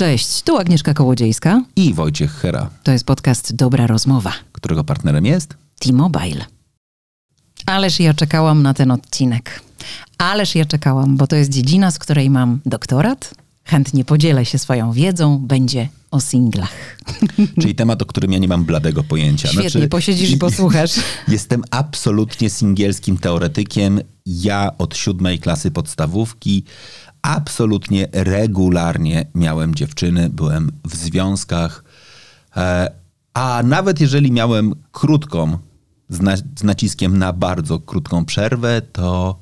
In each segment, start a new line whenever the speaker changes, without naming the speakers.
Cześć, tu Agnieszka Kołodziejska.
I Wojciech Hera.
To jest podcast Dobra Rozmowa.
Którego partnerem jest?
T-Mobile. Ależ ja czekałam na ten odcinek. Ależ ja czekałam, bo to jest dziedzina, z której mam doktorat. Chętnie podzielę się swoją wiedzą, będzie o singlach.
Czyli temat, o którym ja nie mam bladego pojęcia.
Świetnie, znaczy, posiedzisz i posłuchasz.
Jestem absolutnie singielskim teoretykiem. Ja od siódmej klasy podstawówki absolutnie regularnie miałem dziewczyny, byłem w związkach, e, a nawet jeżeli miałem krótką, z naciskiem na bardzo krótką przerwę, to,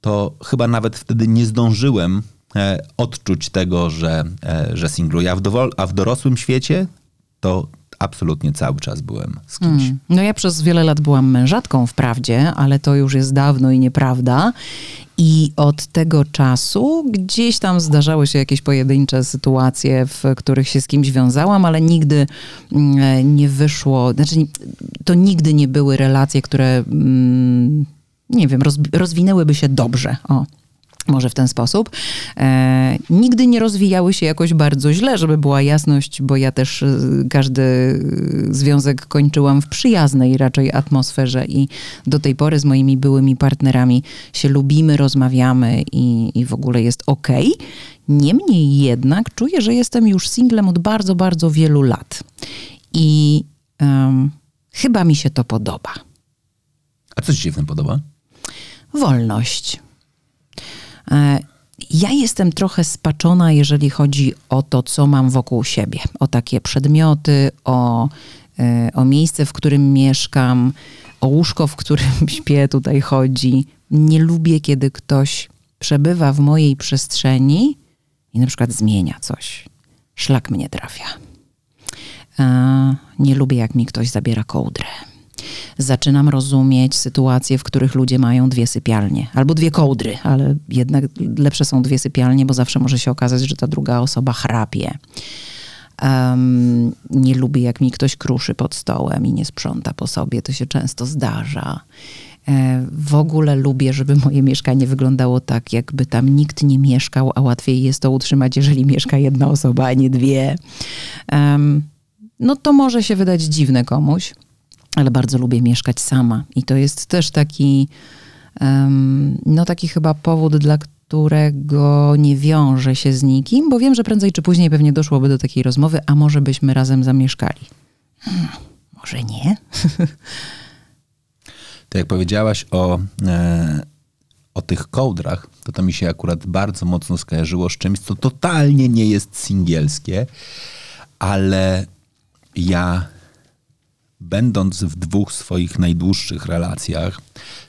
to chyba nawet wtedy nie zdążyłem e, odczuć tego, że, e, że singluję. A w, a w dorosłym świecie to absolutnie cały czas byłem z kimś. Hmm.
No ja przez wiele lat byłam mężatką wprawdzie, ale to już jest dawno i nieprawda. I od tego czasu gdzieś tam zdarzały się jakieś pojedyncze sytuacje, w których się z kimś wiązałam, ale nigdy mm, nie wyszło, znaczy to nigdy nie były relacje, które mm, nie wiem, rozwinęłyby się dobrze. O, może w ten sposób. E, nigdy nie rozwijały się jakoś bardzo źle, żeby była jasność, bo ja też e, każdy związek kończyłam w przyjaznej raczej atmosferze i do tej pory z moimi byłymi partnerami się lubimy, rozmawiamy i, i w ogóle jest ok. Niemniej jednak czuję, że jestem już singlem od bardzo, bardzo wielu lat. I um, chyba mi się to podoba.
A co ci się w tym podoba?
Wolność E, ja jestem trochę spaczona, jeżeli chodzi o to, co mam wokół siebie, o takie przedmioty, o, e, o miejsce, w którym mieszkam, o łóżko, w którym śpię, tutaj chodzi. Nie lubię, kiedy ktoś przebywa w mojej przestrzeni i na przykład zmienia coś. Szlak mnie trafia. E, nie lubię, jak mi ktoś zabiera kołdrę zaczynam rozumieć sytuacje, w których ludzie mają dwie sypialnie albo dwie kołdry, ale jednak lepsze są dwie sypialnie, bo zawsze może się okazać, że ta druga osoba chrapie. Um, nie lubię, jak mi ktoś kruszy pod stołem i nie sprząta po sobie. To się często zdarza. E, w ogóle lubię, żeby moje mieszkanie wyglądało tak, jakby tam nikt nie mieszkał, a łatwiej jest to utrzymać, jeżeli mieszka jedna osoba, a nie dwie. Um, no to może się wydać dziwne komuś, ale bardzo lubię mieszkać sama. I to jest też taki, um, no taki chyba powód, dla którego nie wiążę się z nikim, bo wiem, że prędzej czy później pewnie doszłoby do takiej rozmowy, a może byśmy razem zamieszkali. Hmm, może nie.
To jak powiedziałaś o, e, o tych kołdrach, to to mi się akurat bardzo mocno skojarzyło z czymś, co totalnie nie jest singielskie, ale ja będąc w dwóch swoich najdłuższych relacjach,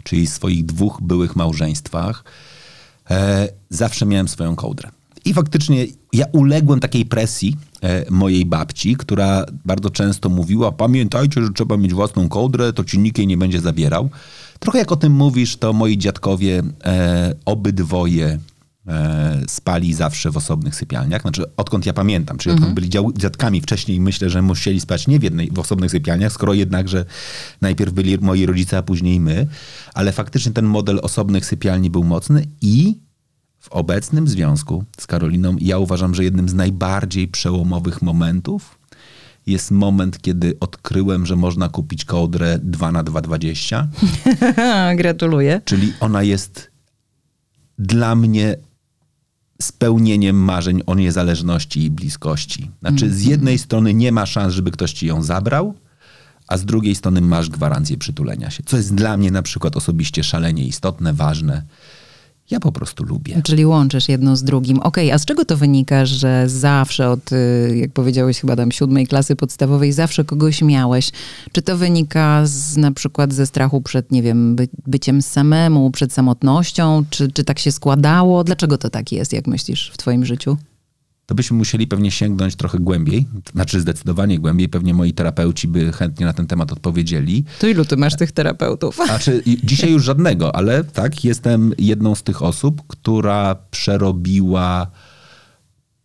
czyli swoich dwóch byłych małżeństwach, e, zawsze miałem swoją kołdrę. I faktycznie ja uległem takiej presji e, mojej babci, która bardzo często mówiła: Pamiętajcie, że trzeba mieć własną kołdrę, to ci nikt jej nie będzie zabierał. Trochę jak o tym mówisz, to moi dziadkowie e, obydwoje spali zawsze w osobnych sypialniach. Znaczy, odkąd ja pamiętam, czyli mhm. odkąd byli dział, dziadkami wcześniej, myślę, że musieli spać nie w jednej, w osobnych sypialniach, skoro jednakże najpierw byli moi rodzice, a później my. Ale faktycznie ten model osobnych sypialni był mocny i w obecnym związku z Karoliną ja uważam, że jednym z najbardziej przełomowych momentów jest moment, kiedy odkryłem, że można kupić kołdrę 2 na 2,20.
Gratuluję.
Czyli ona jest dla mnie spełnieniem marzeń o niezależności i bliskości. Znaczy, z jednej strony nie ma szans, żeby ktoś ci ją zabrał, a z drugiej strony masz gwarancję przytulenia się. Co jest dla mnie na przykład osobiście szalenie istotne, ważne. Ja po prostu lubię.
Czyli łączysz jedno z drugim. Okej, okay, a z czego to wynika, że zawsze od, y, jak powiedziałeś, chyba tam siódmej klasy podstawowej, zawsze kogoś miałeś? Czy to wynika z, na przykład ze strachu przed, nie wiem, by, byciem samemu, przed samotnością? Czy, czy tak się składało? Dlaczego to tak jest, jak myślisz, w twoim życiu?
To byśmy musieli pewnie sięgnąć trochę głębiej, znaczy zdecydowanie głębiej. Pewnie moi terapeuci by chętnie na ten temat odpowiedzieli.
To ilu ty masz tych terapeutów?
Znaczy, dzisiaj już żadnego, ale tak, jestem jedną z tych osób, która przerobiła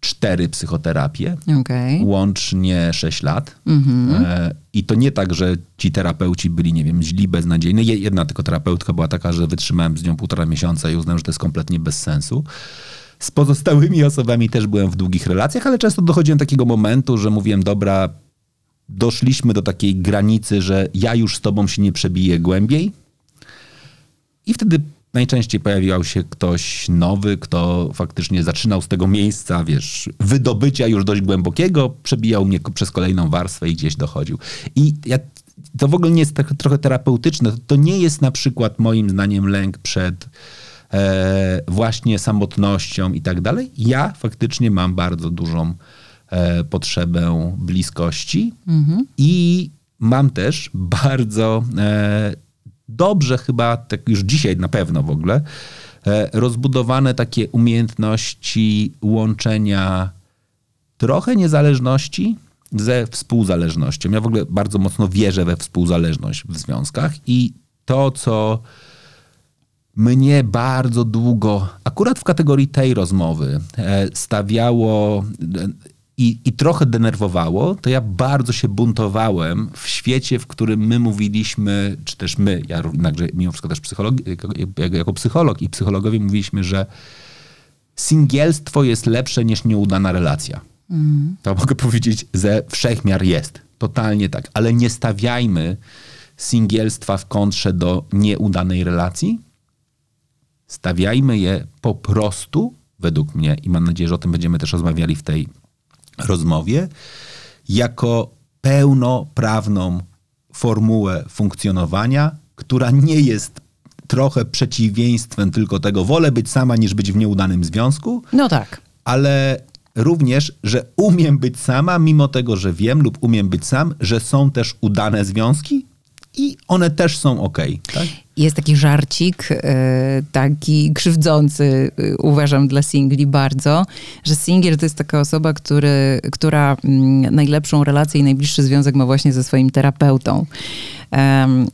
cztery psychoterapie, okay. łącznie sześć lat. Mm-hmm. I to nie tak, że ci terapeuci byli, nie wiem, źli, beznadziejni. Jedna tylko terapeutka była taka, że wytrzymałem z nią półtora miesiąca i uznałem, że to jest kompletnie bez sensu. Z pozostałymi osobami też byłem w długich relacjach, ale często dochodziłem do takiego momentu, że mówiłem, dobra, doszliśmy do takiej granicy, że ja już z tobą się nie przebiję głębiej. I wtedy najczęściej pojawiał się ktoś nowy, kto faktycznie zaczynał z tego miejsca, wiesz, wydobycia już dość głębokiego, przebijał mnie przez kolejną warstwę i gdzieś dochodził. I ja, to w ogóle nie jest tak, trochę terapeutyczne. To nie jest na przykład moim zdaniem lęk przed e, właśnie samotnością i tak dalej. Ja faktycznie mam bardzo dużą e, potrzebę bliskości mhm. i mam też bardzo e, dobrze chyba, tak już dzisiaj na pewno w ogóle, e, rozbudowane takie umiejętności łączenia trochę niezależności ze współzależnością. Ja w ogóle bardzo mocno wierzę we współzależność w związkach i to, co mnie bardzo długo, akurat w kategorii tej rozmowy, e, stawiało i, i trochę denerwowało, to ja bardzo się buntowałem w świecie, w którym my mówiliśmy, czy też my, ja jednakże mimo wszystko też psycholog, jako, jako psycholog i psychologowie mówiliśmy, że singielstwo jest lepsze niż nieudana relacja. Mm. To mogę powiedzieć, ze wszechmiar jest. Totalnie tak. Ale nie stawiajmy singielstwa w kontrze do nieudanej relacji. Stawiajmy je po prostu, według mnie, i mam nadzieję, że o tym będziemy też rozmawiali w tej rozmowie jako pełnoprawną formułę funkcjonowania, która nie jest trochę przeciwieństwem tylko tego, wolę być sama niż być w nieudanym związku.
No tak.
Ale również, że umiem być sama, mimo tego, że wiem lub umiem być sam, że są też udane związki i one też są ok. Tak?
Jest taki żarcik, e, taki krzywdzący, e, uważam, dla singli bardzo, że singiel to jest taka osoba, który, która mm, najlepszą relację i najbliższy związek ma właśnie ze swoim terapeutą.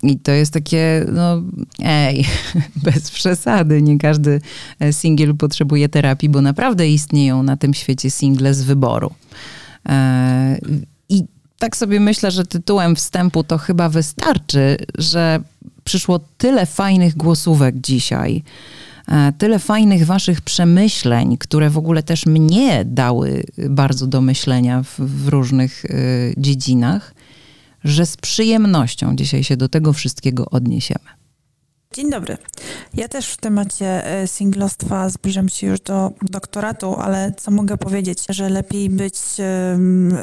I to jest takie, no ej, bez przesady, nie każdy e, singiel potrzebuje terapii, bo naprawdę istnieją na tym świecie single z wyboru. I tak sobie myślę, że tytułem wstępu to chyba wystarczy, że przyszło tyle fajnych głosówek dzisiaj, e, tyle fajnych waszych przemyśleń, które w ogóle też mnie dały bardzo do myślenia w, w różnych y, dziedzinach, że z przyjemnością dzisiaj się do tego wszystkiego odniesiemy.
Dzień dobry. Ja też w temacie e, singlostwa zbliżam się już do doktoratu, ale co mogę powiedzieć, że lepiej być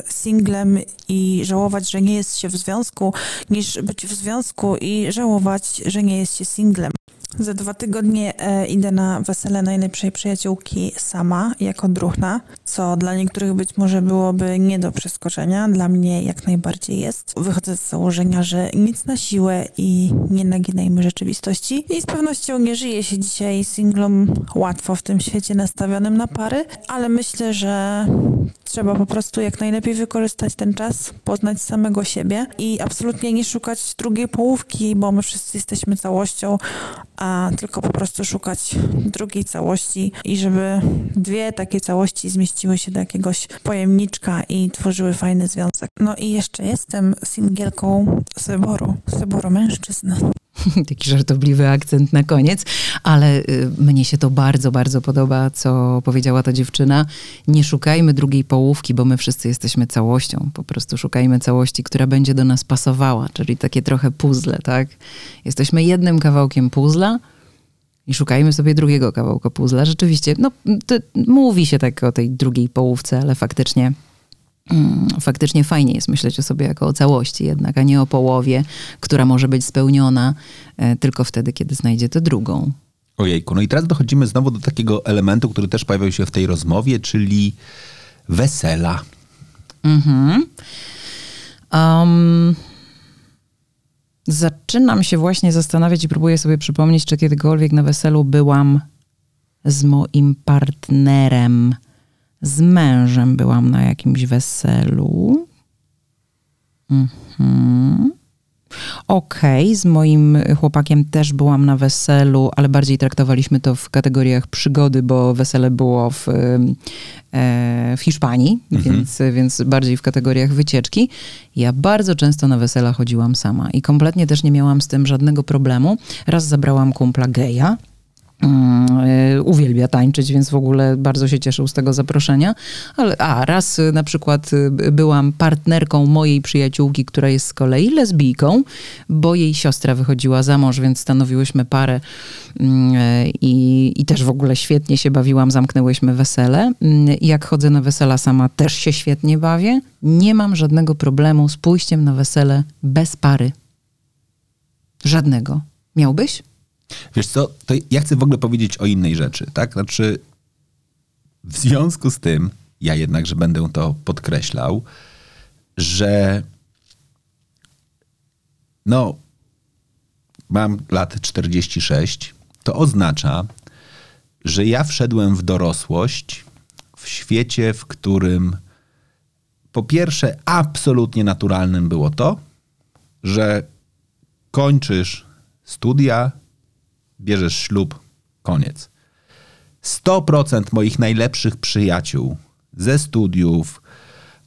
singlem i żałować, że nie jest się w związku, niż być w związku i żałować, że nie jest się singlem. Za dwa tygodnie e, idę na wesele najlepszej przyjaciółki sama, jako druhna, co dla niektórych być może byłoby nie do przeskoczenia, dla mnie jak najbardziej jest. Wychodzę z założenia, że nic na siłę i nie naginajmy rzeczywistości. I z pewnością nie żyje się dzisiaj singlom łatwo w tym świecie nastawionym na pary, ale myślę, że trzeba po prostu jak najlepiej wykorzystać ten czas, poznać samego siebie i absolutnie nie szukać drugiej połówki, bo my wszyscy jesteśmy całością, a tylko po prostu szukać drugiej całości i żeby dwie takie całości zmieściły się do jakiegoś pojemniczka i tworzyły fajny związek. No i jeszcze jestem singielką z wyboru, z wyboru mężczyzn.
Taki żartobliwy akcent na koniec, ale y, mnie się to bardzo, bardzo podoba, co powiedziała ta dziewczyna. Nie szukajmy drugiej połówki, bo my wszyscy jesteśmy całością. Po prostu szukajmy całości, która będzie do nas pasowała, czyli takie trochę puzzle, tak? Jesteśmy jednym kawałkiem puzzla i szukajmy sobie drugiego kawałka puzzla. Rzeczywiście, no, mówi się tak o tej drugiej połówce, ale faktycznie faktycznie fajnie jest myśleć o sobie jako o całości jednak, a nie o połowie, która może być spełniona e, tylko wtedy, kiedy znajdzie tę drugą.
Ojejku, no i teraz dochodzimy znowu do takiego elementu, który też pojawiał się w tej rozmowie, czyli wesela. Mhm.
Um, zaczynam się właśnie zastanawiać i próbuję sobie przypomnieć, czy kiedykolwiek na weselu byłam z moim partnerem z mężem byłam na jakimś weselu. Mhm. Okej, okay, z moim chłopakiem też byłam na weselu, ale bardziej traktowaliśmy to w kategoriach przygody, bo wesele było w, e, w Hiszpanii, mhm. więc, więc bardziej w kategoriach wycieczki. Ja bardzo często na wesela chodziłam sama i kompletnie też nie miałam z tym żadnego problemu. Raz zabrałam kumpla geja, uwielbia tańczyć, więc w ogóle bardzo się cieszył z tego zaproszenia. Ale, a raz y, na przykład y, byłam partnerką mojej przyjaciółki, która jest z kolei lesbijką, bo jej siostra wychodziła za mąż, więc stanowiłyśmy parę mm, i, i też w ogóle świetnie się bawiłam, zamknęłyśmy wesele. Mm, jak chodzę na wesela sama, też się świetnie bawię. Nie mam żadnego problemu z pójściem na wesele bez pary. Żadnego. Miałbyś?
Wiesz co, to ja chcę w ogóle powiedzieć o innej rzeczy, tak? Znaczy, w związku z tym, ja jednakże będę to podkreślał, że no, mam lat 46, to oznacza, że ja wszedłem w dorosłość w świecie, w którym po pierwsze absolutnie naturalnym było to, że kończysz studia, bierzesz ślub, koniec. 100% moich najlepszych przyjaciół ze studiów,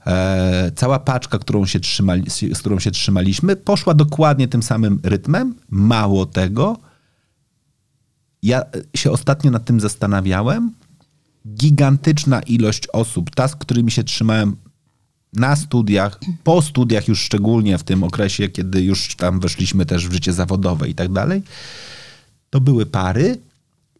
e, cała paczka, którą się trzymali, z którą się trzymaliśmy, poszła dokładnie tym samym rytmem. Mało tego, ja się ostatnio nad tym zastanawiałem. Gigantyczna ilość osób, ta, z którymi się trzymałem na studiach, po studiach już szczególnie w tym okresie, kiedy już tam weszliśmy też w życie zawodowe i tak dalej, to były pary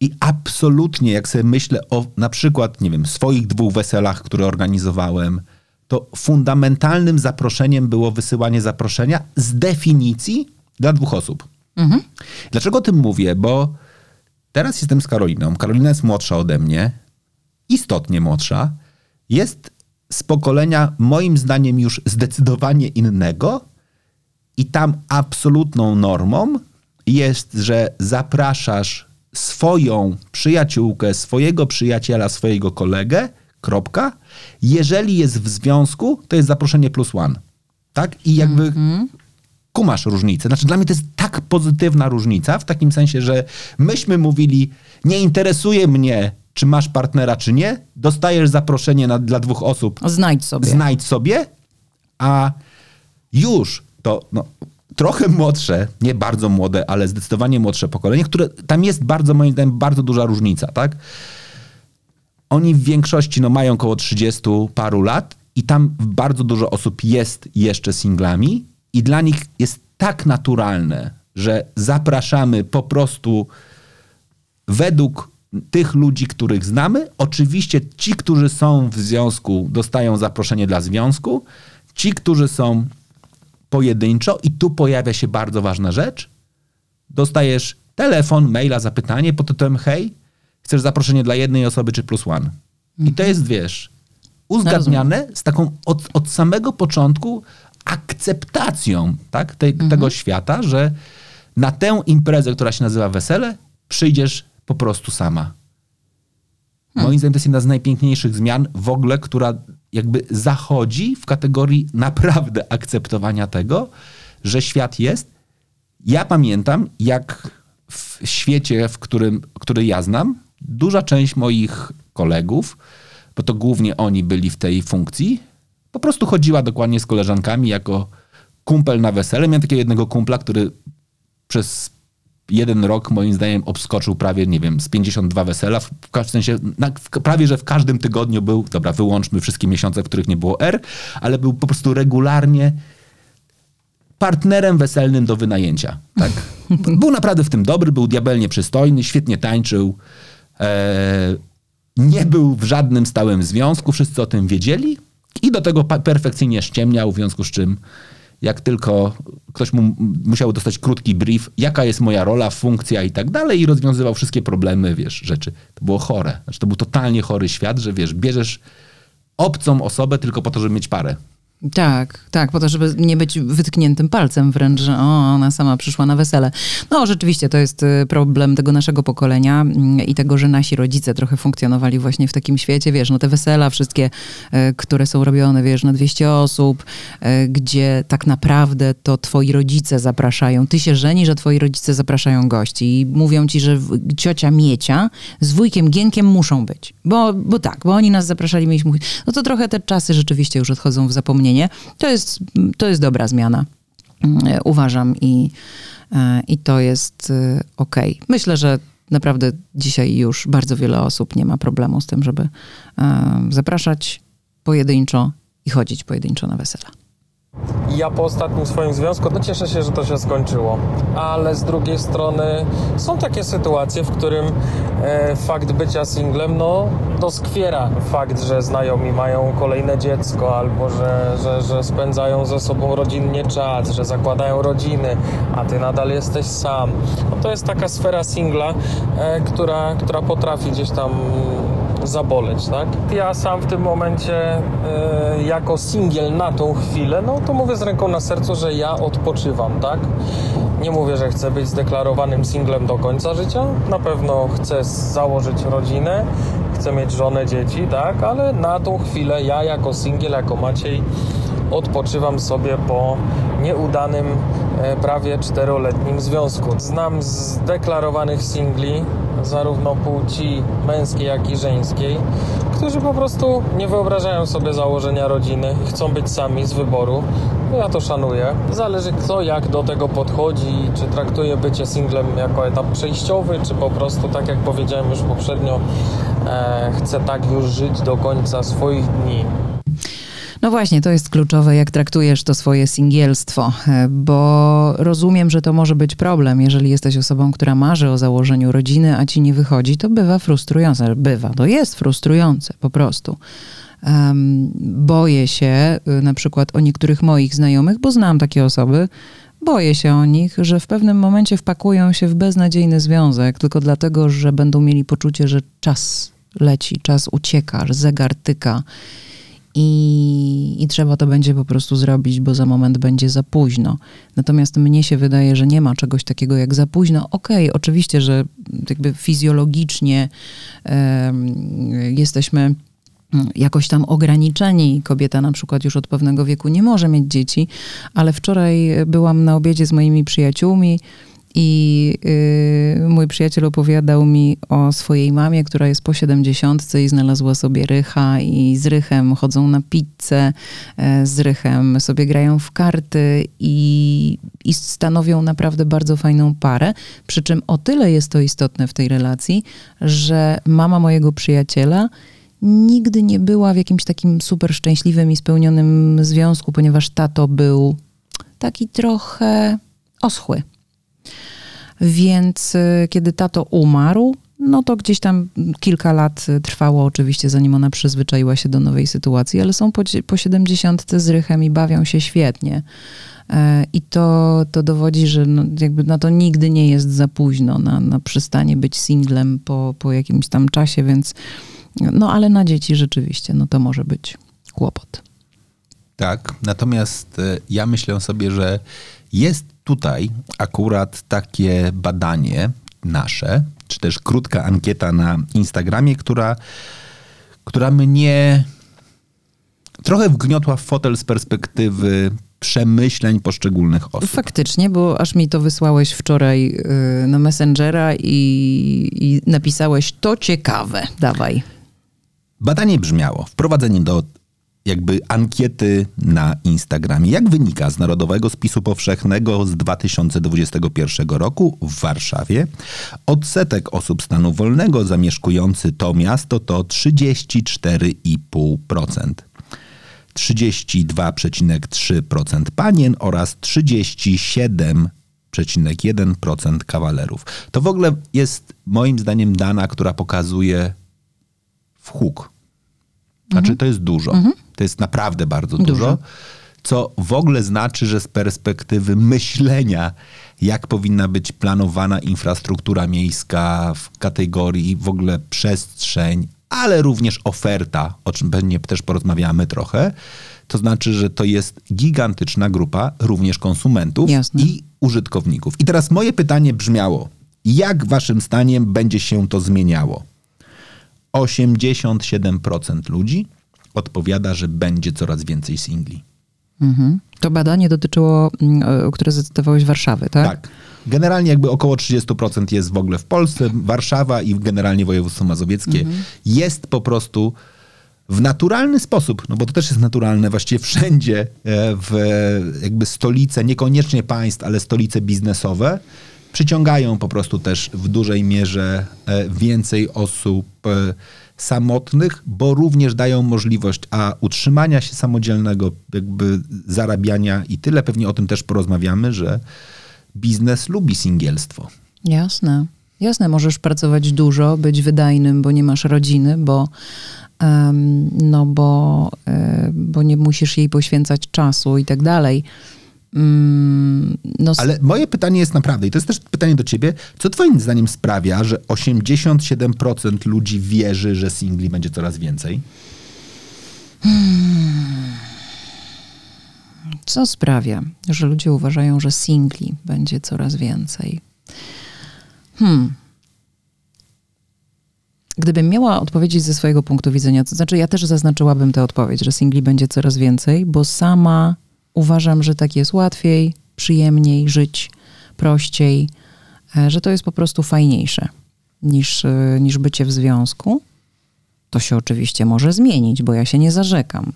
i absolutnie, jak sobie myślę o na przykład, nie wiem, swoich dwóch weselach, które organizowałem, to fundamentalnym zaproszeniem było wysyłanie zaproszenia z definicji dla dwóch osób. Mhm. Dlaczego o tym mówię? Bo teraz jestem z Karoliną. Karolina jest młodsza ode mnie, istotnie młodsza. Jest z pokolenia, moim zdaniem, już zdecydowanie innego, i tam absolutną normą jest, że zapraszasz swoją przyjaciółkę, swojego przyjaciela, swojego kolegę, kropka. Jeżeli jest w związku, to jest zaproszenie plus one. Tak? I jakby mm-hmm. kumasz różnicę. Znaczy dla mnie to jest tak pozytywna różnica, w takim sensie, że myśmy mówili, nie interesuje mnie, czy masz partnera, czy nie, dostajesz zaproszenie na, dla dwóch osób.
Znajdź sobie.
Znajdź sobie, a już to no, trochę młodsze, nie bardzo młode, ale zdecydowanie młodsze pokolenie, które tam jest bardzo, moim zdaniem, bardzo duża różnica, tak? Oni w większości no, mają około 30 paru lat i tam bardzo dużo osób jest jeszcze singlami i dla nich jest tak naturalne, że zapraszamy po prostu według tych ludzi, których znamy. Oczywiście ci, którzy są w związku, dostają zaproszenie dla związku. Ci, którzy są pojedynczo i tu pojawia się bardzo ważna rzecz. Dostajesz telefon, maila, zapytanie pod tytułem hej, chcesz zaproszenie dla jednej osoby czy plus one. I to jest, wiesz, uzgadniane z taką od, od samego początku akceptacją tak, Te, mhm. tego świata, że na tę imprezę, która się nazywa wesele, przyjdziesz po prostu sama. Hmm. Moim zdaniem to jest jedna z najpiękniejszych zmian w ogóle, która jakby zachodzi w kategorii naprawdę akceptowania tego, że świat jest. Ja pamiętam, jak w świecie, w którym, który ja znam, duża część moich kolegów, bo to głównie oni byli w tej funkcji, po prostu chodziła dokładnie z koleżankami jako kumpel na wesele. Miałem takiego jednego kumpla, który przez jeden rok moim zdaniem obskoczył prawie, nie wiem, z 52 wesela, w, w sensie na, w, prawie, że w każdym tygodniu był, dobra, wyłączmy wszystkie miesiące, w których nie było R, ale był po prostu regularnie partnerem weselnym do wynajęcia. Tak? Był naprawdę w tym dobry, był diabelnie przystojny, świetnie tańczył, e, nie był w żadnym stałym związku, wszyscy o tym wiedzieli i do tego perfekcyjnie ściemniał, w związku z czym jak tylko ktoś mu musiał dostać krótki brief, jaka jest moja rola, funkcja i tak dalej i rozwiązywał wszystkie problemy, wiesz, rzeczy. To było chore. Znaczy, to był totalnie chory świat, że wiesz, bierzesz obcą osobę tylko po to, żeby mieć parę.
Tak, tak, po to, żeby nie być wytkniętym palcem wręcz, że o, ona sama przyszła na wesele. No rzeczywiście to jest y, problem tego naszego pokolenia mm, i tego, że nasi rodzice trochę funkcjonowali właśnie w takim świecie, wiesz, no te wesela wszystkie, y, które są robione, wiesz, na 200 osób, y, gdzie tak naprawdę to twoi rodzice zapraszają. Ty się żeni, że twoi rodzice zapraszają gości i mówią ci, że ciocia Miecia z wujkiem Gienkiem muszą być. Bo, bo tak, bo oni nas zapraszali, mieliśmy. No to trochę te czasy rzeczywiście już odchodzą w zapomnienie to jest, to jest dobra zmiana, mm, uważam, i, e, i to jest e, ok. Myślę, że naprawdę dzisiaj już bardzo wiele osób nie ma problemu z tym, żeby e, zapraszać pojedynczo i chodzić pojedynczo na wesela.
Ja po ostatnim swoim związku, no cieszę się, że to się skończyło, ale z drugiej strony są takie sytuacje, w którym e, fakt bycia singlem, no doskwiera fakt, że znajomi mają kolejne dziecko, albo że, że, że spędzają ze sobą rodzinnie czas, że zakładają rodziny, a ty nadal jesteś sam. No to jest taka sfera singla, e, która, która potrafi gdzieś tam zaboleć, tak? Ja sam w tym momencie e, jako singiel na tą chwilę, no to mówię z ręką na sercu, że ja odpoczywam, tak? Nie mówię, że chcę być zdeklarowanym singlem do końca życia. Na pewno chcę założyć rodzinę, chcę mieć żonę, dzieci, tak? Ale na tą chwilę ja jako singiel, jako Maciej odpoczywam sobie po nieudanym e, prawie czteroletnim związku. Znam zdeklarowanych singli, zarówno płci męskiej, jak i żeńskiej, którzy po prostu nie wyobrażają sobie założenia rodziny, chcą być sami z wyboru. No ja to szanuję. Zależy kto jak do tego podchodzi, czy traktuje bycie singlem jako etap przejściowy, czy po prostu, tak jak powiedziałem już poprzednio, e, chce tak już żyć do końca swoich dni.
No właśnie, to jest kluczowe, jak traktujesz to swoje singielstwo, e, bo rozumiem, że to może być problem, jeżeli jesteś osobą, która marzy o założeniu rodziny, a ci nie wychodzi, to bywa frustrujące. Bywa, to jest frustrujące po prostu. Um, boję się y, na przykład o niektórych moich znajomych, bo znam takie osoby, boję się o nich, że w pewnym momencie wpakują się w beznadziejny związek, tylko dlatego, że będą mieli poczucie, że czas leci, czas ucieka, zegar tyka i, i trzeba to będzie po prostu zrobić, bo za moment będzie za późno. Natomiast mnie się wydaje, że nie ma czegoś takiego jak za późno. Okej, okay, oczywiście, że jakby fizjologicznie jesteśmy jakoś tam ograniczeni. Kobieta na przykład już od pewnego wieku nie może mieć dzieci, ale wczoraj byłam na obiedzie z moimi przyjaciółmi i yy, mój przyjaciel opowiadał mi o swojej mamie, która jest po siedemdziesiątce i znalazła sobie rycha i z rychem chodzą na pizzę, yy, z rychem sobie grają w karty i, i stanowią naprawdę bardzo fajną parę. Przy czym o tyle jest to istotne w tej relacji, że mama mojego przyjaciela nigdy nie była w jakimś takim super szczęśliwym i spełnionym związku, ponieważ tato był taki trochę oschły więc y, kiedy tato umarł, no to gdzieś tam kilka lat trwało oczywiście, zanim ona przyzwyczaiła się do nowej sytuacji, ale są po, po 70 z rychem i bawią się świetnie. E, I to, to dowodzi, że no, jakby na to nigdy nie jest za późno, na, na przystanie być singlem po, po jakimś tam czasie, więc no ale na dzieci rzeczywiście, no to może być kłopot.
Tak, natomiast e, ja myślę sobie, że jest tutaj akurat takie badanie nasze, czy też krótka ankieta na Instagramie, która, która mnie trochę wgniotła w fotel z perspektywy przemyśleń poszczególnych osób.
Faktycznie, bo aż mi to wysłałeś wczoraj y, na Messengera i, i napisałeś to ciekawe. Dawaj.
Badanie brzmiało: wprowadzenie do jakby ankiety na Instagramie. Jak wynika z Narodowego Spisu Powszechnego z 2021 roku w Warszawie, odsetek osób stanu wolnego zamieszkujący to miasto to 34,5%. 32,3% panien oraz 37,1% kawalerów. To w ogóle jest moim zdaniem dana, która pokazuje w huk znaczy, mhm. to jest dużo. Mhm. To jest naprawdę bardzo dużo. dużo. Co w ogóle znaczy, że z perspektywy myślenia, jak powinna być planowana infrastruktura miejska w kategorii w ogóle przestrzeń, ale również oferta, o czym pewnie też porozmawiamy trochę, to znaczy, że to jest gigantyczna grupa również konsumentów Jasne. i użytkowników. I teraz moje pytanie brzmiało: jak waszym zdaniem będzie się to zmieniało? 87% ludzi odpowiada, że będzie coraz więcej singli.
Mhm. To badanie dotyczyło, mm, które zacytowałeś Warszawy, tak?
Tak. Generalnie jakby około 30% jest w ogóle w Polsce, Warszawa i generalnie województwo mazowieckie mhm. jest po prostu w naturalny sposób, no bo to też jest naturalne właściwie wszędzie e, w jakby stolice, niekoniecznie państw, ale stolice biznesowe, przyciągają po prostu też w dużej mierze e, więcej osób e, samotnych, bo również dają możliwość a utrzymania się samodzielnego, jakby zarabiania i tyle. Pewnie o tym też porozmawiamy, że biznes lubi singielstwo.
Jasne. Jasne, możesz pracować dużo, być wydajnym, bo nie masz rodziny, bo, um, no bo, y, bo nie musisz jej poświęcać czasu i tak dalej.
Mm, no, Ale moje pytanie jest naprawdę, i to jest też pytanie do ciebie, co twoim zdaniem sprawia, że 87% ludzi wierzy, że singli będzie coraz więcej? Hmm.
Co sprawia, że ludzie uważają, że singli będzie coraz więcej? Hmm. Gdybym miała odpowiedzieć ze swojego punktu widzenia, to znaczy ja też zaznaczyłabym tę odpowiedź, że singli będzie coraz więcej, bo sama uważam, że tak jest łatwiej, przyjemniej żyć, prościej, e, że to jest po prostu fajniejsze niż, e, niż bycie w związku. To się oczywiście może zmienić, bo ja się nie zarzekam.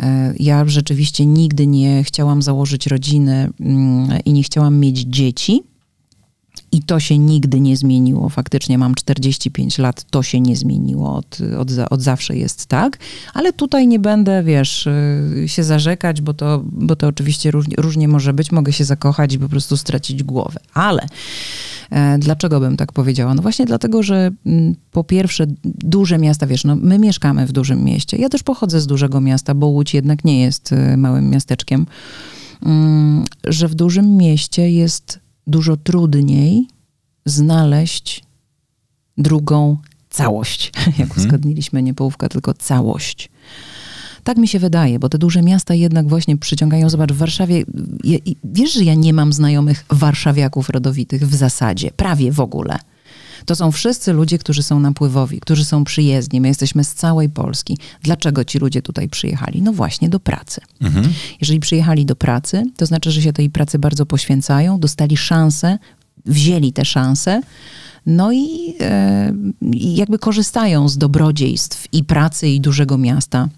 E, ja rzeczywiście nigdy nie chciałam założyć rodziny mm, i nie chciałam mieć dzieci i to się nigdy nie zmieniło. Faktycznie mam 45 lat, to się nie zmieniło. Od, od, od zawsze jest tak. Ale tutaj nie będę, wiesz, y, się zarzekać, bo to, bo to oczywiście różnie, różnie może być. Mogę się zakochać i po prostu stracić głowę. Ale e, dlaczego bym tak powiedziała? No właśnie dlatego, że mm, po pierwsze duże miasta, wiesz, no my mieszkamy w dużym mieście. Ja też pochodzę z dużego miasta, bo Łódź jednak nie jest y, małym miasteczkiem. Mm, że w dużym mieście jest dużo trudniej znaleźć drugą całość. Jak mhm. uzgodniliśmy, nie połówka, tylko całość. Tak mi się wydaje, bo te duże miasta jednak właśnie przyciągają. Zobacz, w Warszawie, wiesz, że ja nie mam znajomych warszawiaków rodowitych w zasadzie, prawie w ogóle. To są wszyscy ludzie, którzy są napływowi, którzy są przyjezdni. My jesteśmy z całej Polski. Dlaczego ci ludzie tutaj przyjechali? No właśnie do pracy. Mhm. Jeżeli przyjechali do pracy, to znaczy, że się tej pracy bardzo poświęcają, dostali szansę, wzięli te szanse. No i, e, jakby korzystają z dobrodziejstw i pracy, i dużego miasta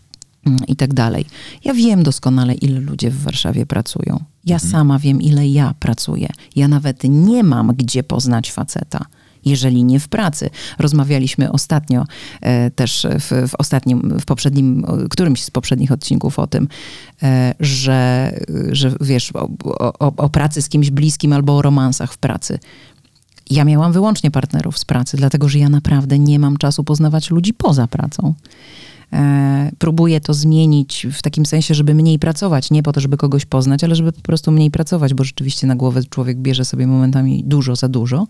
mm, i tak dalej. Ja wiem doskonale, ile ludzie w Warszawie pracują. Ja mhm. sama wiem, ile ja pracuję. Ja nawet nie mam gdzie poznać faceta jeżeli nie w pracy. Rozmawialiśmy ostatnio e, też w, w, ostatnim, w poprzednim, którymś z poprzednich odcinków o tym, e, że, że wiesz, o, o, o pracy z kimś bliskim albo o romansach w pracy. Ja miałam wyłącznie partnerów z pracy, dlatego że ja naprawdę nie mam czasu poznawać ludzi poza pracą. E, próbuję to zmienić w takim sensie, żeby mniej pracować. Nie po to, żeby kogoś poznać, ale żeby po prostu mniej pracować, bo rzeczywiście na głowę człowiek bierze sobie momentami dużo za dużo.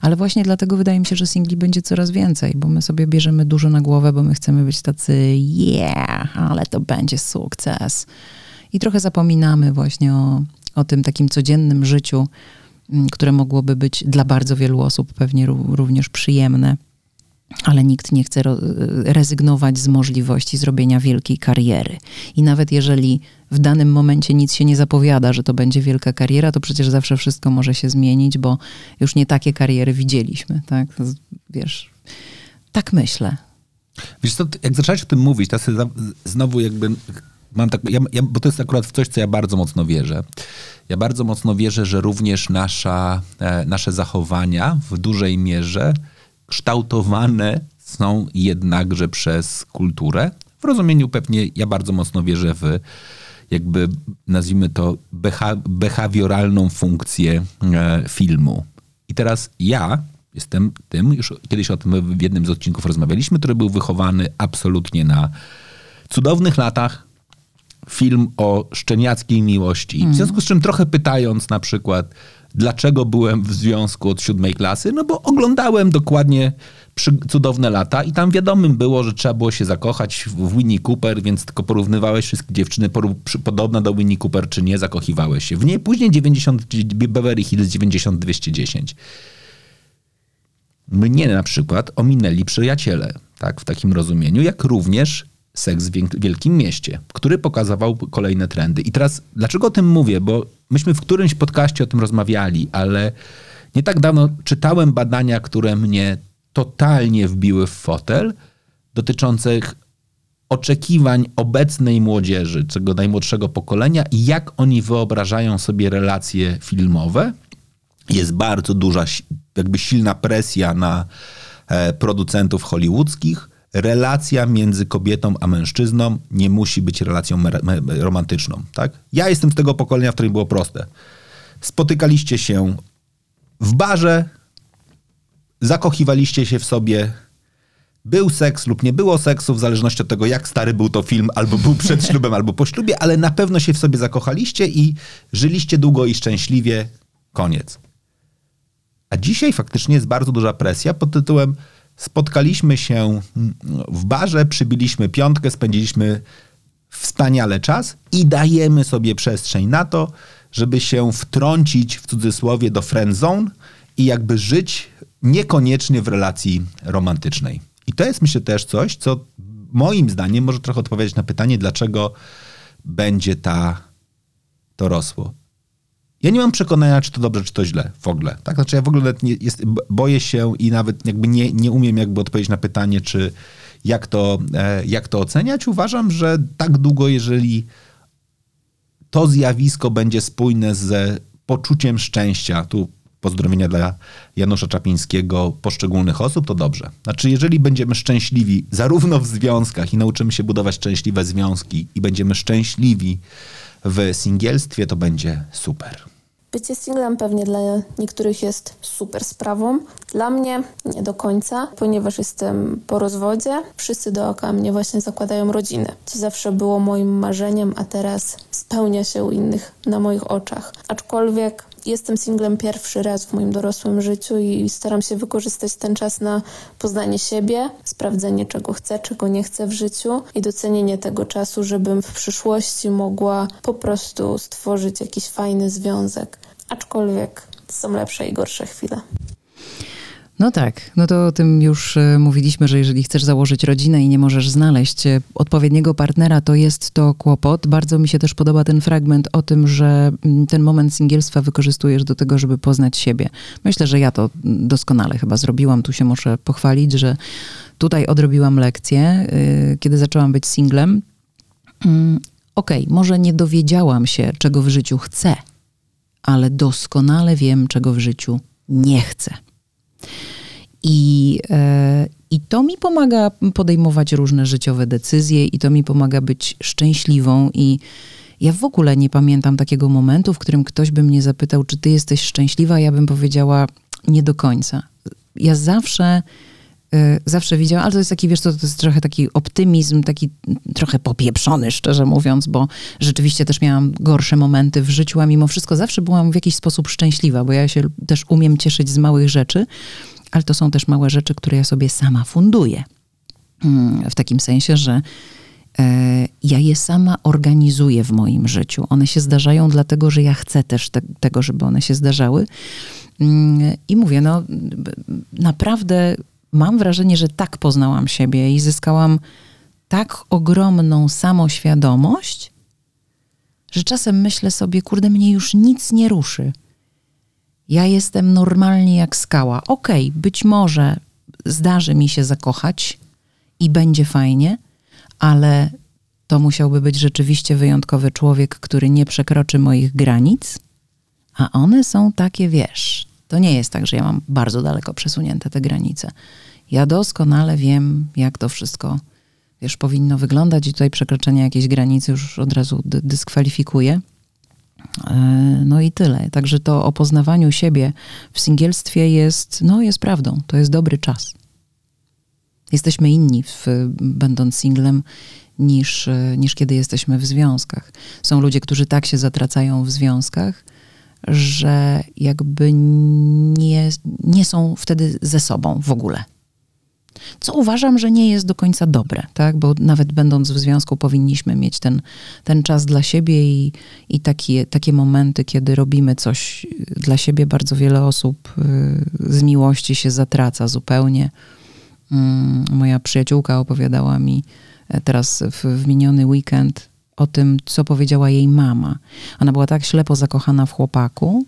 Ale właśnie dlatego wydaje mi się, że singli będzie coraz więcej, bo my sobie bierzemy dużo na głowę, bo my chcemy być tacy, yeah, ale to będzie sukces. I trochę zapominamy właśnie o, o tym takim codziennym życiu, mm, które mogłoby być dla bardzo wielu osób pewnie również przyjemne ale nikt nie chce rezygnować z możliwości zrobienia wielkiej kariery. I nawet jeżeli w danym momencie nic się nie zapowiada, że to będzie wielka kariera, to przecież zawsze wszystko może się zmienić, bo już nie takie kariery widzieliśmy, tak? Wiesz, tak myślę.
Wiesz co, jak zaczęłaś o tym mówić, to znowu jakby mam tak, ja, ja, bo to jest akurat coś, co ja bardzo mocno wierzę. Ja bardzo mocno wierzę, że również nasza, e, nasze zachowania w dużej mierze kształtowane są jednakże przez kulturę. W rozumieniu pewnie ja bardzo mocno wierzę w jakby nazwijmy to beha behawioralną funkcję e, filmu. I teraz ja jestem tym, już kiedyś o tym w jednym z odcinków rozmawialiśmy, który był wychowany absolutnie na cudownych latach, film o szczeniackiej miłości. Mm. W związku z czym trochę pytając na przykład, dlaczego byłem w związku od siódmej klasy, no bo oglądałem dokładnie cudowne lata i tam wiadomym było, że trzeba było się zakochać w Winnie Cooper, więc tylko porównywałeś wszystkie dziewczyny podobne do Winnie Cooper, czy nie, zakochiwałeś się. W niej później 90, Beverly Hills 90210. Mnie na przykład ominęli przyjaciele, tak, w takim rozumieniu, jak również seks w wielkim mieście, który pokazywał kolejne trendy. I teraz, dlaczego o tym mówię? Bo myśmy w którymś podcaście o tym rozmawiali, ale nie tak dawno czytałem badania, które mnie totalnie wbiły w fotel, dotyczących oczekiwań obecnej młodzieży, tego najmłodszego pokolenia i jak oni wyobrażają sobie relacje filmowe. jest bardzo duża, jakby silna presja na e, producentów hollywoodzkich. Relacja między kobietą a mężczyzną nie musi być relacją romantyczną. Tak? Ja jestem z tego pokolenia, w którym było proste. Spotykaliście się w barze, zakochiwaliście się w sobie, był seks lub nie było seksu, w zależności od tego, jak stary był to film, albo był przed ślubem, albo po ślubie, ale na pewno się w sobie zakochaliście i żyliście długo i szczęśliwie. Koniec. A dzisiaj faktycznie jest bardzo duża presja pod tytułem spotkaliśmy się w barze, przybiliśmy piątkę, spędziliśmy wspaniale czas i dajemy sobie przestrzeń na to, żeby się wtrącić w cudzysłowie do friend zone i jakby żyć niekoniecznie w relacji romantycznej. I to jest myślę też coś, co moim zdaniem może trochę odpowiedzieć na pytanie, dlaczego będzie ta, to rosło. Ja nie mam przekonania, czy to dobrze, czy to źle w ogóle. Tak? Znaczy ja w ogóle nie, jest, boję się i nawet jakby nie, nie umiem jakby odpowiedzieć na pytanie, czy jak to, e, jak to oceniać. Uważam, że tak długo, jeżeli to zjawisko będzie spójne z poczuciem szczęścia, tu pozdrowienia dla Janusza Czapińskiego, poszczególnych osób, to dobrze. Znaczy, jeżeli będziemy szczęśliwi zarówno w związkach i nauczymy się budować szczęśliwe związki i będziemy szczęśliwi w singielstwie, to będzie super.
Bycie singlem pewnie dla niektórych jest super sprawą. Dla mnie nie do końca, ponieważ jestem po rozwodzie. Wszyscy dookoła mnie właśnie zakładają rodziny. Co zawsze było moim marzeniem, a teraz spełnia się u innych na moich oczach. Aczkolwiek jestem singlem pierwszy raz w moim dorosłym życiu i staram się wykorzystać ten czas na poznanie siebie, sprawdzenie czego chcę, czego nie chcę w życiu i docenienie tego czasu, żebym w przyszłości mogła po prostu stworzyć jakiś fajny związek. Aczkolwiek są lepsze i gorsze chwile.
No tak, no to o tym już e, mówiliśmy, że jeżeli chcesz założyć rodzinę i nie możesz znaleźć e, odpowiedniego partnera, to jest to kłopot. Bardzo mi się też podoba ten fragment o tym, że mm, ten moment singielstwa wykorzystujesz do tego, żeby poznać siebie. Myślę, że ja to doskonale chyba zrobiłam. Tu się muszę pochwalić, że tutaj odrobiłam lekcję, e, kiedy zaczęłam być singlem. Mm, okej, okay, może nie dowiedziałam się, czego w życiu chcę, ale doskonale wiem, czego w życiu nie chcę. I, e, I to mi pomaga podejmować różne życiowe decyzje, i to mi pomaga być szczęśliwą. I ja w ogóle nie pamiętam takiego momentu, w którym ktoś by mnie zapytał, czy ty jesteś szczęśliwa, ja bym powiedziała nie do końca. Ja zawsze zawsze widziałam, ale to jest taki, wiesz, to, to jest trochę taki optymizm, taki trochę popieprzony, szczerze mówiąc, bo rzeczywiście też miałam gorsze momenty w życiu, a mimo wszystko zawsze byłam w jakiś sposób szczęśliwa, bo ja się też umiem cieszyć z małych rzeczy ale to są też małe rzeczy, które ja sobie sama funduję. Mm, w takim sensie, że e, ja je sama organizuję w moim życiu. One się zdarzają dlatego, że ja chcę też te, tego, żeby one się zdarzały. Mm, I mówię, no naprawdę mam wrażenie, że tak poznałam siebie i zyskałam tak ogromną samoświadomość, że czasem myślę sobie, kurde, mnie już nic nie ruszy. Ja jestem normalnie jak skała. Okej, okay, być może zdarzy mi się zakochać i będzie fajnie, ale to musiałby być rzeczywiście wyjątkowy człowiek, który nie przekroczy moich granic, a one są takie, wiesz, to nie jest tak, że ja mam bardzo daleko przesunięte te granice. Ja doskonale wiem, jak to wszystko, wiesz, powinno wyglądać i tutaj przekroczenie jakiejś granicy już od razu dyskwalifikuje. E, no i tyle. Także to o poznawaniu siebie w singielstwie jest, no jest prawdą. To jest dobry czas. Jesteśmy inni, w, będąc singlem, niż, niż kiedy jesteśmy w związkach. Są ludzie, którzy tak się zatracają w związkach, że jakby nie, nie są wtedy ze sobą w ogóle. Co uważam, że nie jest do końca dobre, tak? bo nawet będąc w związku powinniśmy mieć ten, ten czas dla siebie i, i takie, takie momenty, kiedy robimy coś dla siebie. Bardzo wiele osób y, z miłości się zatraca zupełnie. Mm, moja przyjaciółka opowiadała mi e, teraz w, w miniony weekend o tym, co powiedziała jej mama. Ona była tak ślepo zakochana w chłopaku.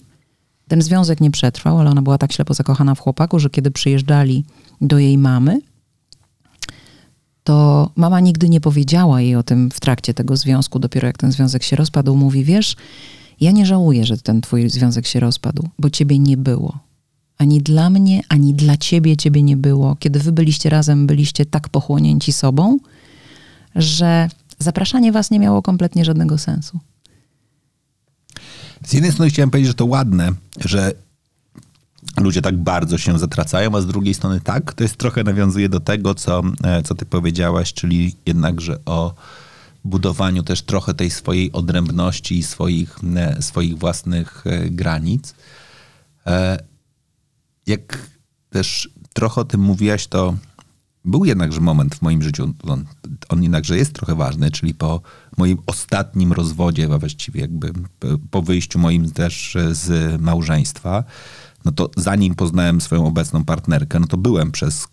Ten związek nie przetrwał, ale ona była tak ślepo zakochana w chłopaku, że kiedy przyjeżdżali do jej mamy, to mama nigdy nie powiedziała jej o tym w trakcie tego związku. Dopiero jak ten związek się rozpadł, mówi: Wiesz, Ja nie żałuję, że ten twój związek się rozpadł, bo ciebie nie było. Ani dla mnie, ani dla ciebie ciebie nie było. Kiedy wy byliście razem, byliście tak pochłonięci sobą, że zapraszanie was nie miało kompletnie żadnego sensu.
Z jednej strony chciałem powiedzieć, że to ładne, że ludzie tak bardzo się zatracają, a z drugiej strony tak, to jest trochę nawiązuje do tego, co, e, co ty powiedziałaś, czyli jednakże o budowaniu też trochę tej swojej odrębności i swoich, e, swoich własnych e, granic. Jak też trochę o tym mówiłaś, to był jednakże moment w moim życiu, on, on jednakże jest trochę ważny, czyli po moim ostatnim rozwodzie, a właściwie jakby po wyjściu moim też z małżeństwa, no to zanim poznałem swoją obecną partnerkę, no to byłem przez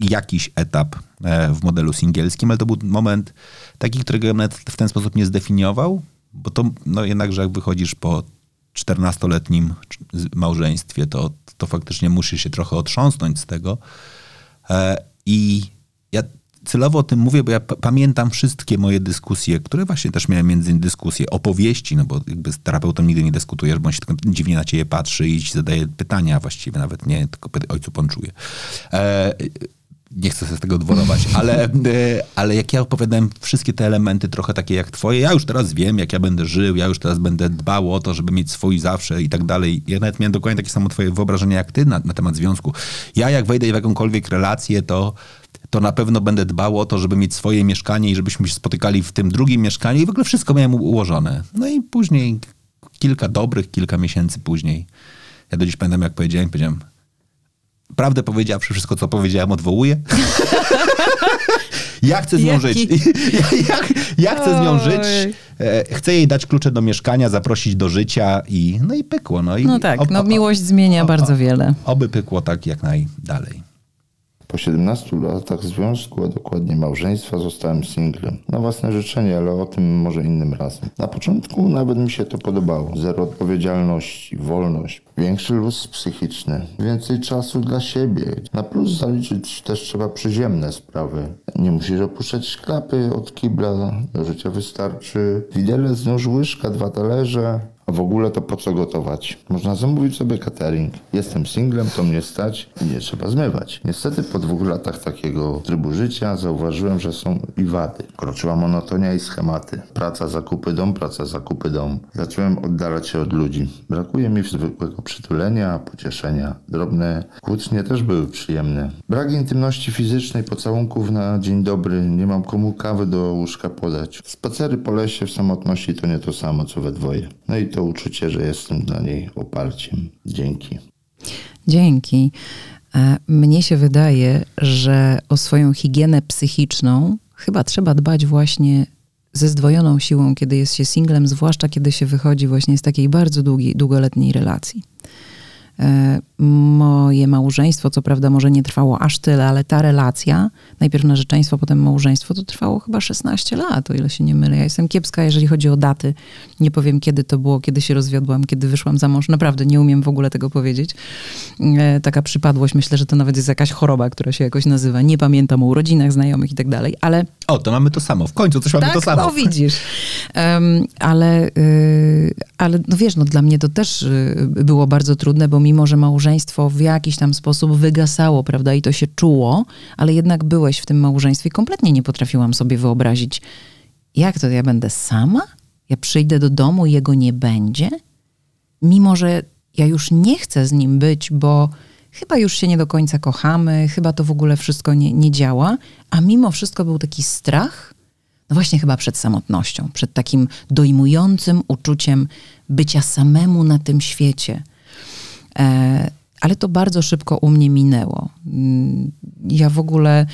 jakiś etap e, w modelu singielskim, ale to był moment taki, którego ja nawet w ten sposób nie zdefiniował, bo to no jednakże jak wychodzisz po 14-letnim małżeństwie, to, to faktycznie musisz się trochę otrząsnąć z tego. E, I ja celowo o tym mówię, bo ja pamiętam wszystkie moje dyskusje, które właśnie też miałem między innymi dyskusje, opowieści, no bo jakby z terapeutą nigdy nie dyskutujesz, bo on się tylko dziwnie na ciebie patrzy i ci zadaje pytania właściwie, nawet nie, tylko ojcu pan czuje. E, nie chcę się z tego odwolować, ale, e, ale jak ja opowiadałem wszystkie te elementy trochę takie jak twoje, ja już teraz wiem, jak ja będę żył, ja już teraz będę dbał o to, żeby mieć swój zawsze i tak dalej. Ja nawet miałem dokładnie takie samo twoje wyobrażenie jak ty na, na temat związku. Ja jak wejdę w jakąkolwiek relację, to to na pewno będę dbał o to, żeby mieć swoje mieszkanie i żebyśmy się spotykali w tym drugim mieszkaniu i w ogóle wszystko miałem ułożone. No i później, kilka dobrych, kilka miesięcy później, ja do dziś pamiętam, jak powiedziałem, powiedziałem, prawdę powiedziawszy, wszystko, co powiedziałem, odwołuję. ja chcę z nią żyć. ja, ja, ja, chcę z nią żyć. E, chcę jej dać klucze do mieszkania, zaprosić do życia i no i pykło. No, i
no tak, no miłość zmienia o, bardzo wiele.
Oby pykło tak jak najdalej.
Po 17 latach związku, a dokładnie małżeństwa, zostałem singlem. Na własne życzenie, ale o tym może innym razem. Na początku nawet mi się to podobało. Zero odpowiedzialności, wolność, większy luz psychiczny, więcej czasu dla siebie. Na plus zaliczyć też trzeba przyziemne sprawy. Nie musisz opuszczać klapy od kibla, do życia wystarczy widelec, nóż, łyżka, dwa talerze, w ogóle to po co gotować? Można zamówić sobie catering. Jestem singlem, to mnie stać i nie trzeba zmywać. Niestety po dwóch latach takiego trybu życia zauważyłem, że są i wady. Kroczyła monotonia i schematy. Praca, zakupy, dom, praca, zakupy, dom. Zacząłem oddalać się od ludzi. Brakuje mi zwykłego przytulenia, pocieszenia. Drobne kłótnie też były przyjemne. Brak intymności fizycznej, pocałunków na dzień dobry. Nie mam komu kawy do łóżka podać. Spacery po lesie w samotności to nie to samo, co we dwoje. No i to to uczucie, że jestem dla niej oparciem. Dzięki.
Dzięki. E, mnie się wydaje, że o swoją higienę psychiczną chyba trzeba dbać właśnie ze zdwojoną siłą, kiedy jest się singlem, zwłaszcza kiedy się wychodzi właśnie z takiej bardzo długiej, długoletniej relacji. E, moje małżeństwo, co prawda może nie trwało aż tyle, ale ta relacja, najpierw narzeczeństwo, potem małżeństwo, to trwało chyba 16 lat, o ile się nie mylę. Ja jestem kiepska, jeżeli chodzi o daty. Nie powiem, kiedy to było, kiedy się rozwiodłam, kiedy wyszłam za mąż. Naprawdę nie umiem w ogóle tego powiedzieć. E, taka przypadłość, myślę, że to nawet jest jakaś choroba, która się jakoś nazywa. Nie pamiętam o urodzinach znajomych i tak dalej, ale...
O, to mamy to samo. W końcu coś mamy
tak?
to samo.
No widzisz. Um, ale, y, ale no wiesz, no dla mnie to też y, było bardzo trudne, bo mimo, że małżeństwo w jakiś tam sposób wygasało, prawda, i to się czuło, ale jednak byłeś w tym małżeństwie. Kompletnie nie potrafiłam sobie wyobrazić, jak to ja będę sama? Ja przyjdę do domu i jego nie będzie? Mimo, że ja już nie chcę z nim być, bo chyba już się nie do końca kochamy, chyba to w ogóle wszystko nie, nie działa, a mimo wszystko był taki strach, no właśnie chyba przed samotnością, przed takim dojmującym uczuciem bycia samemu na tym świecie. E, ale to bardzo szybko u mnie minęło. Mm, ja w ogóle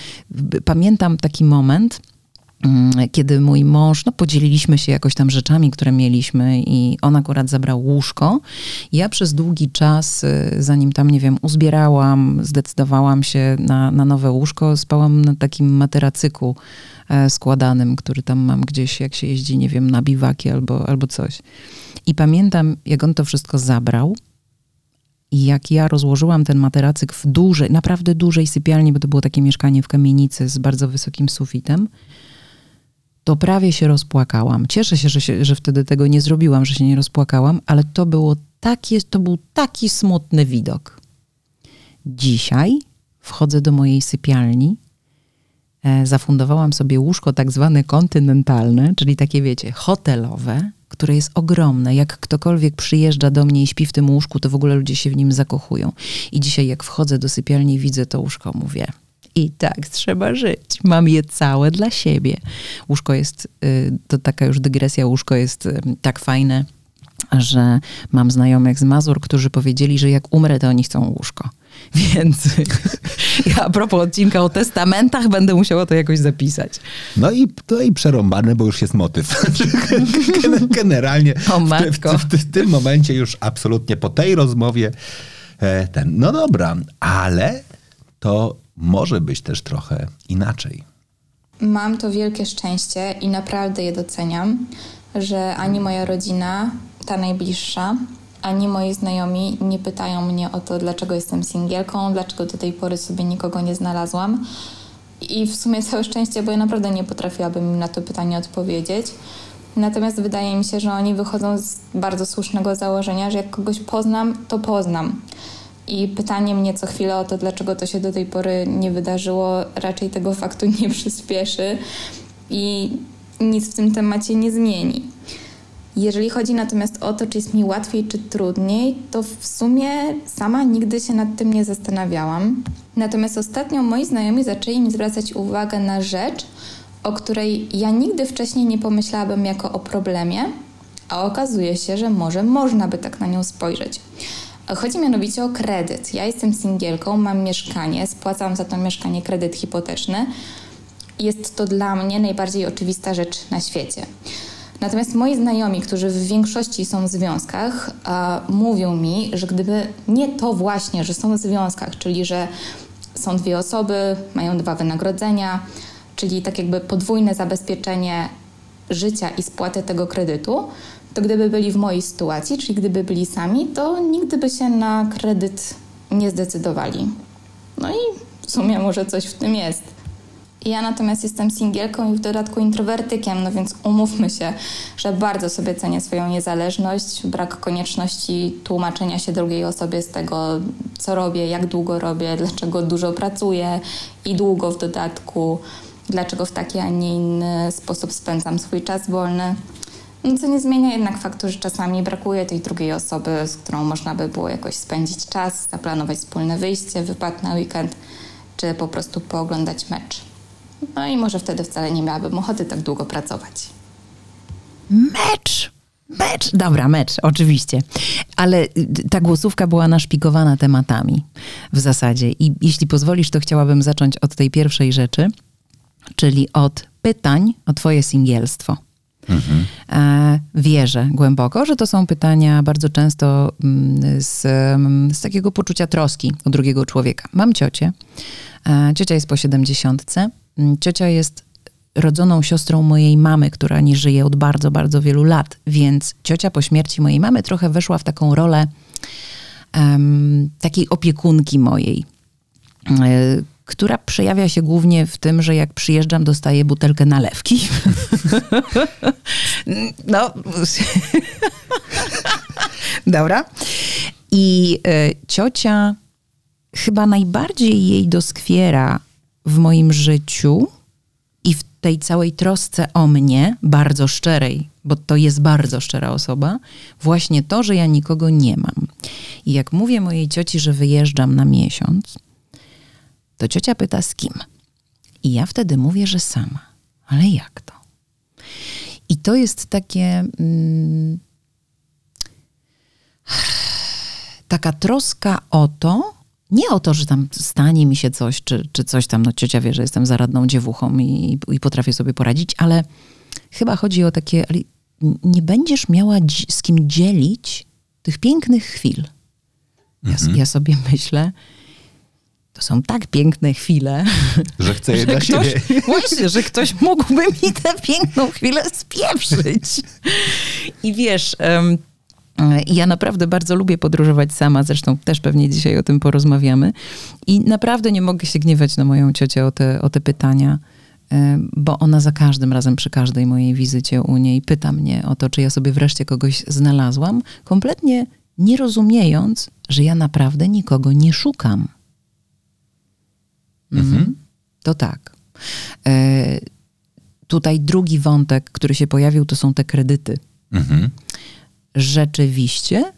pamiętam taki moment, mm, kiedy mój mąż, no podzieliliśmy się jakoś tam rzeczami, które mieliśmy i on akurat zabrał łóżko. Ja przez długi czas, y, zanim tam, nie wiem, uzbierałam, zdecydowałam się na, na nowe łóżko, spałam na takim materacyku e, składanym, który tam mam gdzieś, jak się jeździ, nie wiem, na biwaki albo, albo coś. I pamiętam, jak on to wszystko zabrał, i jak ja rozłożyłam ten materacyk w dużej, naprawdę dużej sypialni, bo to było takie mieszkanie w kamienicy z bardzo wysokim sufitem, to prawie się rozpłakałam. Cieszę się że, się, że wtedy tego nie zrobiłam, że się nie rozpłakałam, ale to było takie, to był taki smutny widok. Dzisiaj wchodzę do mojej sypialni, e, zafundowałam sobie łóżko tak zwane kontynentalne, czyli takie wiecie, hotelowe, które jest ogromne. Jak ktokolwiek przyjeżdża do mnie i śpi w tym łóżku, to w ogóle ludzie się w nim zakochują. I dzisiaj jak wchodzę do sypialni i widzę to łóżko, mówię, i tak trzeba żyć. Mam je całe dla siebie. Łóżko jest, y, to taka już dygresja, łóżko jest y, tak fajne, że mam znajomych z Mazur, którzy powiedzieli, że jak umrę, to oni chcą łóżko. Więc ja a propos odcinka o testamentach, będę musiała to jakoś zapisać.
No i to i przerąbane, bo już jest motyw. Generalnie
o,
w, w, w, w, tym momencie już absolutnie po tej rozmowie e, ten, no dobra, ale to może być też trochę inaczej.
Mam to wielkie szczęście i naprawdę je doceniam, że ani moja rodzina, ta najbliższa, ani moi znajomi nie pytają mnie o to, dlaczego jestem singielką, dlaczego do tej pory sobie nikogo nie znalazłam. I w sumie całe szczęście, bo ja naprawdę nie potrafiłabym im na to pytanie odpowiedzieć. Natomiast wydaje mi się, że oni wychodzą z bardzo słusznego założenia, że jak kogoś poznam, to poznam. I pytanie mnie co chwilę o to, dlaczego to się do tej pory nie wydarzyło, raczej tego faktu nie przyspieszy i nic w tym temacie nie zmieni. Jeżeli chodzi natomiast o to, czy jest mi łatwiej, czy trudniej, to w sumie sama nigdy się nad tym nie zastanawiałam. Natomiast ostatnio moi znajomi zaczęli mi zwracać uwagę na rzecz, o której ja nigdy wcześniej nie pomyślałabym jako o problemie, a okazuje się, że może można by tak na nią spojrzeć. Chodzi mianowicie o kredyt. Ja jestem singielką, mam mieszkanie, spłacam za to mieszkanie kredyt hipoteczny. Jest to dla mnie najbardziej oczywista rzecz na świecie. Natomiast moi znajomi, którzy w większości są w związkach, mówią mi, że gdyby nie to właśnie, że są w związkach, czyli że są dwie osoby, mają dwa wynagrodzenia, czyli tak jakby podwójne zabezpieczenie życia i spłaty tego kredytu, to gdyby byli w mojej sytuacji, czyli gdyby byli sami, to nigdy by się na kredyt nie zdecydowali. No i w sumie może coś w tym jest. Ja natomiast jestem singielką i w dodatku introwertykiem, no więc umówmy się, że bardzo sobie cenię swoją niezależność, brak konieczności tłumaczenia się drugiej osobie z tego, co robię, jak długo robię, dlaczego dużo pracuję i długo w dodatku, dlaczego w taki, a nie inny sposób spędzam swój czas wolny. No, co nie zmienia jednak faktu, że czasami brakuje tej drugiej osoby, z którą można by było jakoś spędzić czas, zaplanować wspólne wyjście, wypad na weekend, czy po prostu pooglądać mecz. No i może wtedy wcale nie miałabym ochoty tak długo pracować.
Mecz! Mecz! Dobra, mecz, oczywiście. Ale y, ta głosówka była naszpikowana tematami w zasadzie. I jeśli pozwolisz, to chciałabym zacząć od tej pierwszej rzeczy, czyli od pytań o twoje singielstwo. Mhm. Wierzę głęboko, że to są pytania bardzo często mm, z, mm, z takiego poczucia troski o drugiego człowieka. Mam ciocię. E, ciocia jest po siedemdziesiątce. Mm, ciocia jest rodzoną siostrą mojej mamy, która nie żyje od bardzo, bardzo wielu lat, więc ciocia po śmierci mojej mamy trochę weszła w taką rolę um, takiej opiekunki mojej, y, która przejawia się głównie w tym, że jak przyjeżdżam, dostaję butelkę nalewki. no. Dobra. I y, ciocia chyba najbardziej jej doskwiera w moim życiu i w tej całej trosce o mnie, bardzo szczerej, bo to jest bardzo szczera osoba, właśnie to, że ja nikogo nie mam. I jak mówię mojej cioci, że wyjeżdżam na miesiąc, to ciocia pyta z kim. I ja wtedy mówię, że sama. Ale jak to? I to jest takie. Mm, taka troska o to, nie o to, że tam stanie mi się coś, czy, czy coś tam, no ciocia wie, że jestem zaradną dziewuchą i, i potrafię sobie poradzić, ale chyba chodzi o takie, nie będziesz miała z kim dzielić tych pięknych chwil. Ja, mhm. ja sobie myślę, to są tak piękne chwile,
że chcę je że dla
ktoś,
siebie.
Właśnie, że ktoś mógłby mi tę piękną chwilę spieprzyć. I wiesz, um, ja naprawdę bardzo lubię podróżować sama, zresztą też pewnie dzisiaj o tym porozmawiamy. I naprawdę nie mogę się gniewać na moją ciocię o te, o te pytania. bo ona za każdym razem, przy każdej mojej wizycie u niej pyta mnie o to, czy ja sobie wreszcie kogoś znalazłam, kompletnie nie rozumiejąc, że ja naprawdę nikogo nie szukam. Mhm. mhm. To tak. E, tutaj drugi wątek, który się pojawił, to są te kredyty. Mhm. Rzeczywiście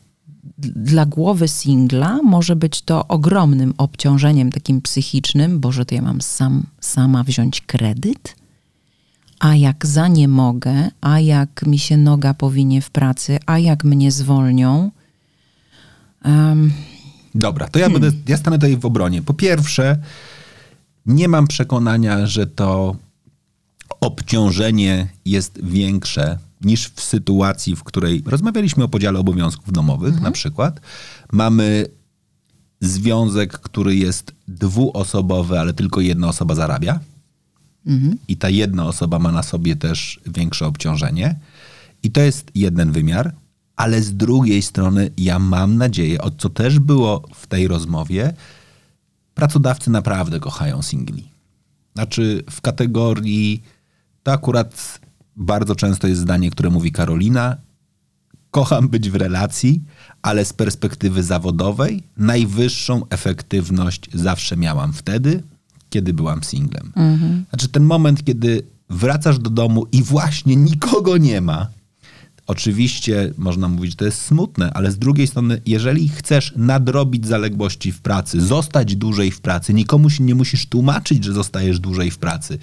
dla głowy singla może być to ogromnym obciążeniem takim psychicznym, bo że to ja mam sam, sama wziąć kredyt, a jak za nie mogę, a jak mi się noga powinie w pracy, a jak mnie zwolnią.
Um, Dobra, to ja, hmm. będę, ja stanę tutaj w obronie. Po pierwsze, nie mam przekonania, że to obciążenie jest większe niż w sytuacji, w której rozmawialiśmy o podziale obowiązków domowych mhm. na przykład. Mamy związek, który jest dwuosobowy, ale tylko jedna osoba zarabia. Mhm. I ta jedna osoba ma na sobie też większe obciążenie. I to jest jeden wymiar, ale z drugiej strony ja mam nadzieję, o co też było w tej rozmowie, pracodawcy naprawdę kochają singli. Znaczy w kategorii, to akurat bardzo często jest zdanie, które mówi Karolina, kocham być w relacji, ale z perspektywy zawodowej najwyższą efektywność zawsze miałam wtedy, kiedy byłam singlem. Mhm. Znaczy ten moment, kiedy wracasz do domu i właśnie nikogo nie ma, Oczywiście można mówić, że to jest smutne, ale z drugiej strony, jeżeli chcesz nadrobić zaległości w pracy, zostać dłużej w pracy, nikomu się nie musisz tłumaczyć, że zostajesz dłużej w pracy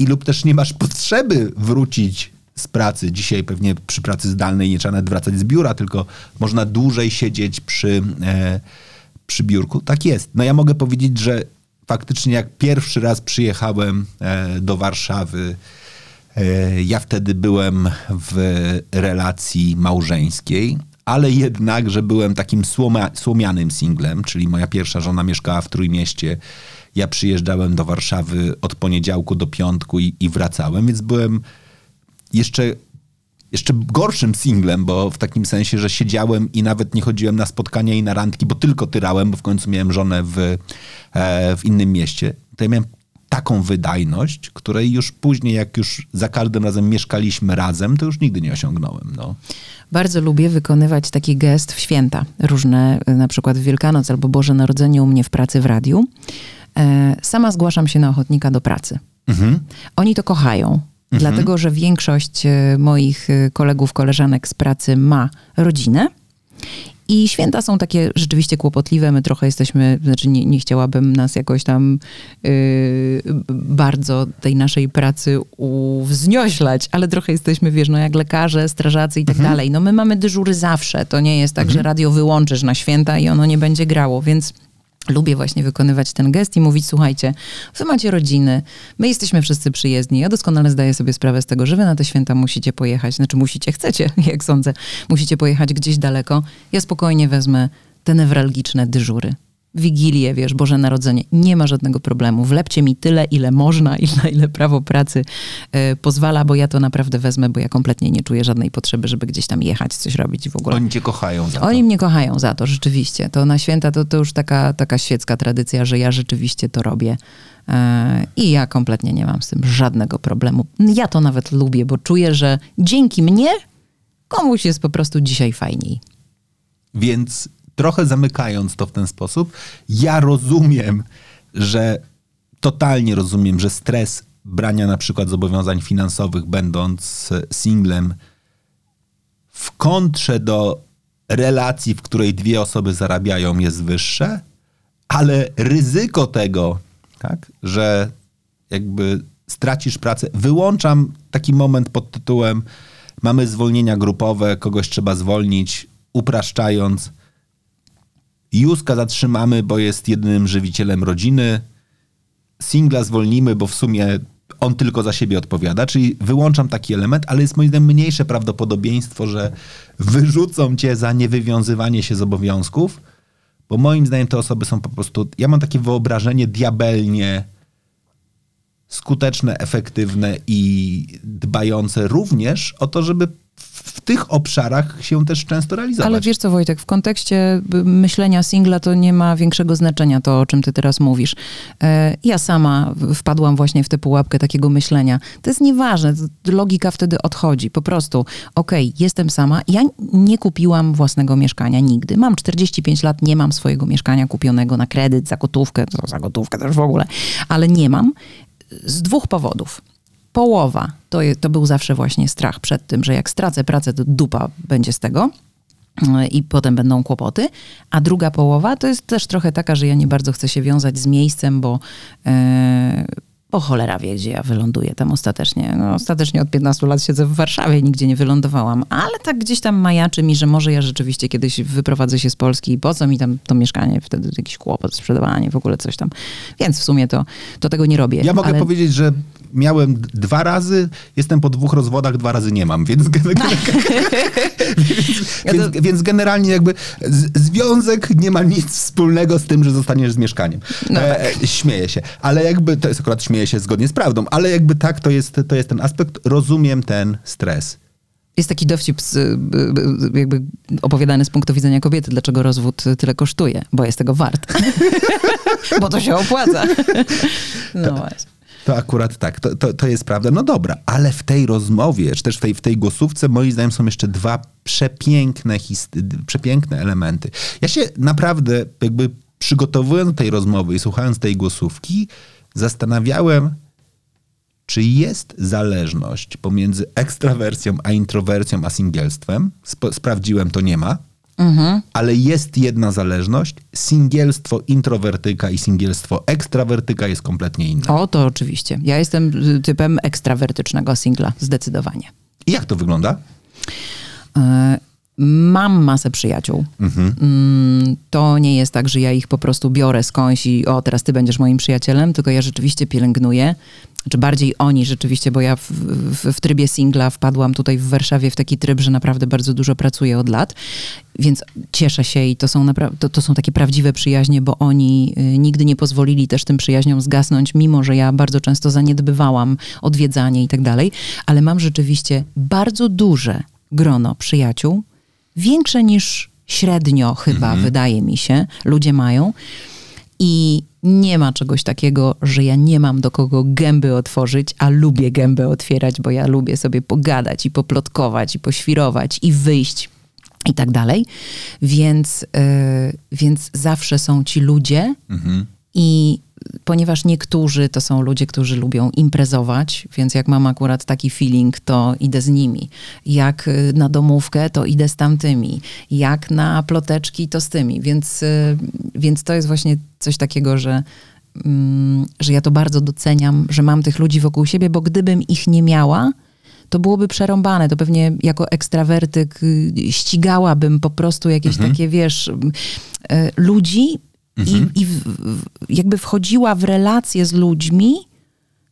i lub też nie masz potrzeby wrócić z pracy. Dzisiaj pewnie przy pracy zdalnej nie trzeba nawet wracać z biura, tylko można dłużej siedzieć przy, e, przy biurku. Tak jest. No ja mogę powiedzieć, że faktycznie jak pierwszy raz przyjechałem e, do Warszawy, e, ja wtedy byłem w relacji małżeńskiej, ale jednak, że byłem takim słoma, słomianym singlem, czyli moja pierwsza żona mieszkała w Trójmieście ja przyjeżdżałem do Warszawy od poniedziałku do piątku i, i wracałem, więc byłem jeszcze jeszcze gorszym singlem, bo w takim sensie, że siedziałem i nawet nie chodziłem na spotkania i na randki, bo tylko tyrałem, bo w końcu miałem żonę w, e, w innym mieście. To ja miałem taką wydajność, której już później, jak już za każdym razem mieszkaliśmy razem, to już nigdy nie osiągnąłem. No.
Bardzo lubię wykonywać taki gest w święta, różne, na przykład w Wielkanoc albo Boże Narodzenie u mnie w pracy w radiu sama zgłaszam się na ochotnika do pracy. Mhm. Oni to kochają, mhm. dlatego że większość e, moich e, kolegów, koleżanek z pracy ma rodzinę. I święta są takie rzeczywiście kłopotliwe. My trochę jesteśmy, znaczy nie, nie chciałabym nas jakoś tam yy, bardzo tej naszej pracy uwznioślać, ale trochę jesteśmy, wiesz, no jak lekarze, strażacy i tak mhm. dalej. No my mamy dyżury zawsze. To nie jest tak, mhm. że radio wyłączysz na święta i ono nie będzie grało, więc lubię właśnie wykonywać ten gest i mówić, słuchajcie, wy macie rodziny, my jesteśmy wszyscy przyjezdni, ja doskonale zdaję sobie sprawę z tego, że wy na te święta musicie pojechać, znaczy musicie, chcecie, jak sądzę, musicie pojechać gdzieś daleko. Ja spokojnie wezmę te newralgiczne dyżury. Wigilię, wiesz, Boże Narodzenie, nie ma żadnego problemu. Wlepcie mi tyle, ile można i na ile prawo pracy y, pozwala, bo ja to naprawdę wezmę, bo ja kompletnie nie czuję żadnej potrzeby, żeby gdzieś tam jechać, coś robić w ogóle.
Oni cię kochają za to.
Oni mnie kochają za to, rzeczywiście. To na święta to, to już taka, taka świecka tradycja, że ja rzeczywiście to robię. Y, I ja kompletnie nie mam z tym żadnego problemu. Ja to nawet lubię, bo czuję, że dzięki mnie komuś jest po prostu dzisiaj fajniej.
Więc trochę zamykając to w ten sposób, ja rozumiem, że totalnie rozumiem, że stres brania na przykład zobowiązań finansowych, będąc singlem, w kontrze do relacji, w której dwie osoby zarabiają, jest wyższe, ale ryzyko tego, tak, że jakby stracisz pracę. Wyłączam taki moment pod tytułem mamy zwolnienia grupowe, kogoś trzeba zwolnić, upraszczając. Józka zatrzymamy, bo jest jedynym żywicielem rodziny. Singla zwolnimy, bo w sumie on tylko za siebie odpowiada, czyli wyłączam taki element, ale jest moim zdaniem mniejsze prawdopodobieństwo, że wyrzucą cię za niewywiązywanie się z obowiązków, bo moim zdaniem te osoby są po prostu, ja mam takie wyobrażenie diabelnie skuteczne, efektywne i dbające również o to, żeby w tych obszarach się też często realizować.
Ale wiesz co, Wojtek, w kontekście y, myślenia singla to nie ma większego znaczenia to, o czym ty teraz mówisz. E, Ja sama wpadłam właśnie w tę pułapkę takiego myślenia. To jest nieważne, logika wtedy odchodzi. Po prostu, okej, jestem sama. Ja nie kupiłam własnego mieszkania nigdy. Mam 45 lat, nie mam swojego mieszkania kupionego na kredyt, za gotówkę, to za gotówkę też w ogóle, ale nie mam z dwóch powodów. Połowa to, to był zawsze właśnie strach przed tym, że jak stracę pracę, to dupa będzie z tego i potem będą kłopoty. A druga połowa to jest też trochę taka, że ja nie bardzo chcę się wiązać z miejscem, bo, e, bo cholera wie, gdzie ja wyląduję tam ostatecznie. No, ostatecznie od 15 lat siedzę w Warszawie, nigdzie nie wylądowałam, ale tak gdzieś tam majaczy mi, że może ja rzeczywiście kiedyś wyprowadzę się z Polski i po co mi tam to mieszkanie, wtedy jakiś kłopot, sprzedawanie, w ogóle coś tam. Więc w sumie to, to tego nie robię.
Ja mogę
ale...
powiedzieć, że miałem dwa razy, jestem po dwóch rozwodach, dwa razy nie mam, więc, więc, więc, generalnie jakby związek nie ma nic wspólnego z tym, że zostaniesz z mieszkaniem.
No
e, śmieję się, ale jakby, to jest akurat śmieję się zgodnie z prawdą, ale jakby tak, to jest, to jest ten aspekt, rozumiem ten stres.
Jest taki dowcip z, y, y, jakby opowiadany z punktu widzenia kobiety, dlaczego rozwód tyle kosztuje, bo jest tego wart. bo to się opłaca. no właśnie.
To akurat tak, to, to, to jest prawda. No dobra, ale w tej rozmowie, czy też w tej, w tej głosówce, moim zdaniem są jeszcze dwa przepiękne, przepiękne elementy. Ja się naprawdę jakby przygotowując do tej rozmowy i słuchając tej głosówki, zastanawiałem, czy jest zależność pomiędzy ekstrawersją a introwersją, a singielstwem. Sp- sprawdziłem, to nie ma. Ale jest jedna zależność. Singielstwo introwertyka i singielstwo ekstrawertyka jest kompletnie inne.
O, to oczywiście. Ja jestem typem ekstrawertycznego singla, zdecydowanie.
I jak to wygląda?
E, Mam masę przyjaciół. Mm, To nie jest tak, że ja ich po prostu biorę skądś i o, teraz ty będziesz moim przyjacielem, tylko ja rzeczywiście pielęgnuję. Czy bardziej oni rzeczywiście, bo ja w, w, w trybie singla wpadłam tutaj w Warszawie w taki tryb, że naprawdę bardzo dużo pracuję od lat, więc cieszę się i to są, napra- to, to są takie prawdziwe przyjaźnie, bo oni y, nigdy nie pozwolili też tym przyjaźniom zgasnąć, mimo że ja bardzo często zaniedbywałam odwiedzanie i tak dalej, ale mam rzeczywiście bardzo duże grono przyjaciół, większe niż średnio chyba, wydaje mi się, ludzie mają. I nie ma czegoś takiego, że ja nie mam do kogo gęby otworzyć, a lubię gębę otwierać, bo ja lubię sobie pogadać i poplotkować i poświrować i wyjść i tak dalej. Więc, yy, więc zawsze są ci ludzie i ponieważ niektórzy to są ludzie, którzy lubią imprezować, więc jak mam akurat taki feeling, to idę z nimi. Jak y, na domówkę, to idę z tamtymi. Jak na ploteczki, to z tymi. Więc, y, więc to jest właśnie coś takiego, że, mm, że ja to bardzo doceniam, że mam tych ludzi wokół siebie, bo gdybym ich nie miała, to byłoby przerąbane. To pewnie jako ekstrawertyk y, ścigałabym po prostu jakieś takie, wiesz, y, ludzi i, i w, jakby wchodziła w relacje z ludźmi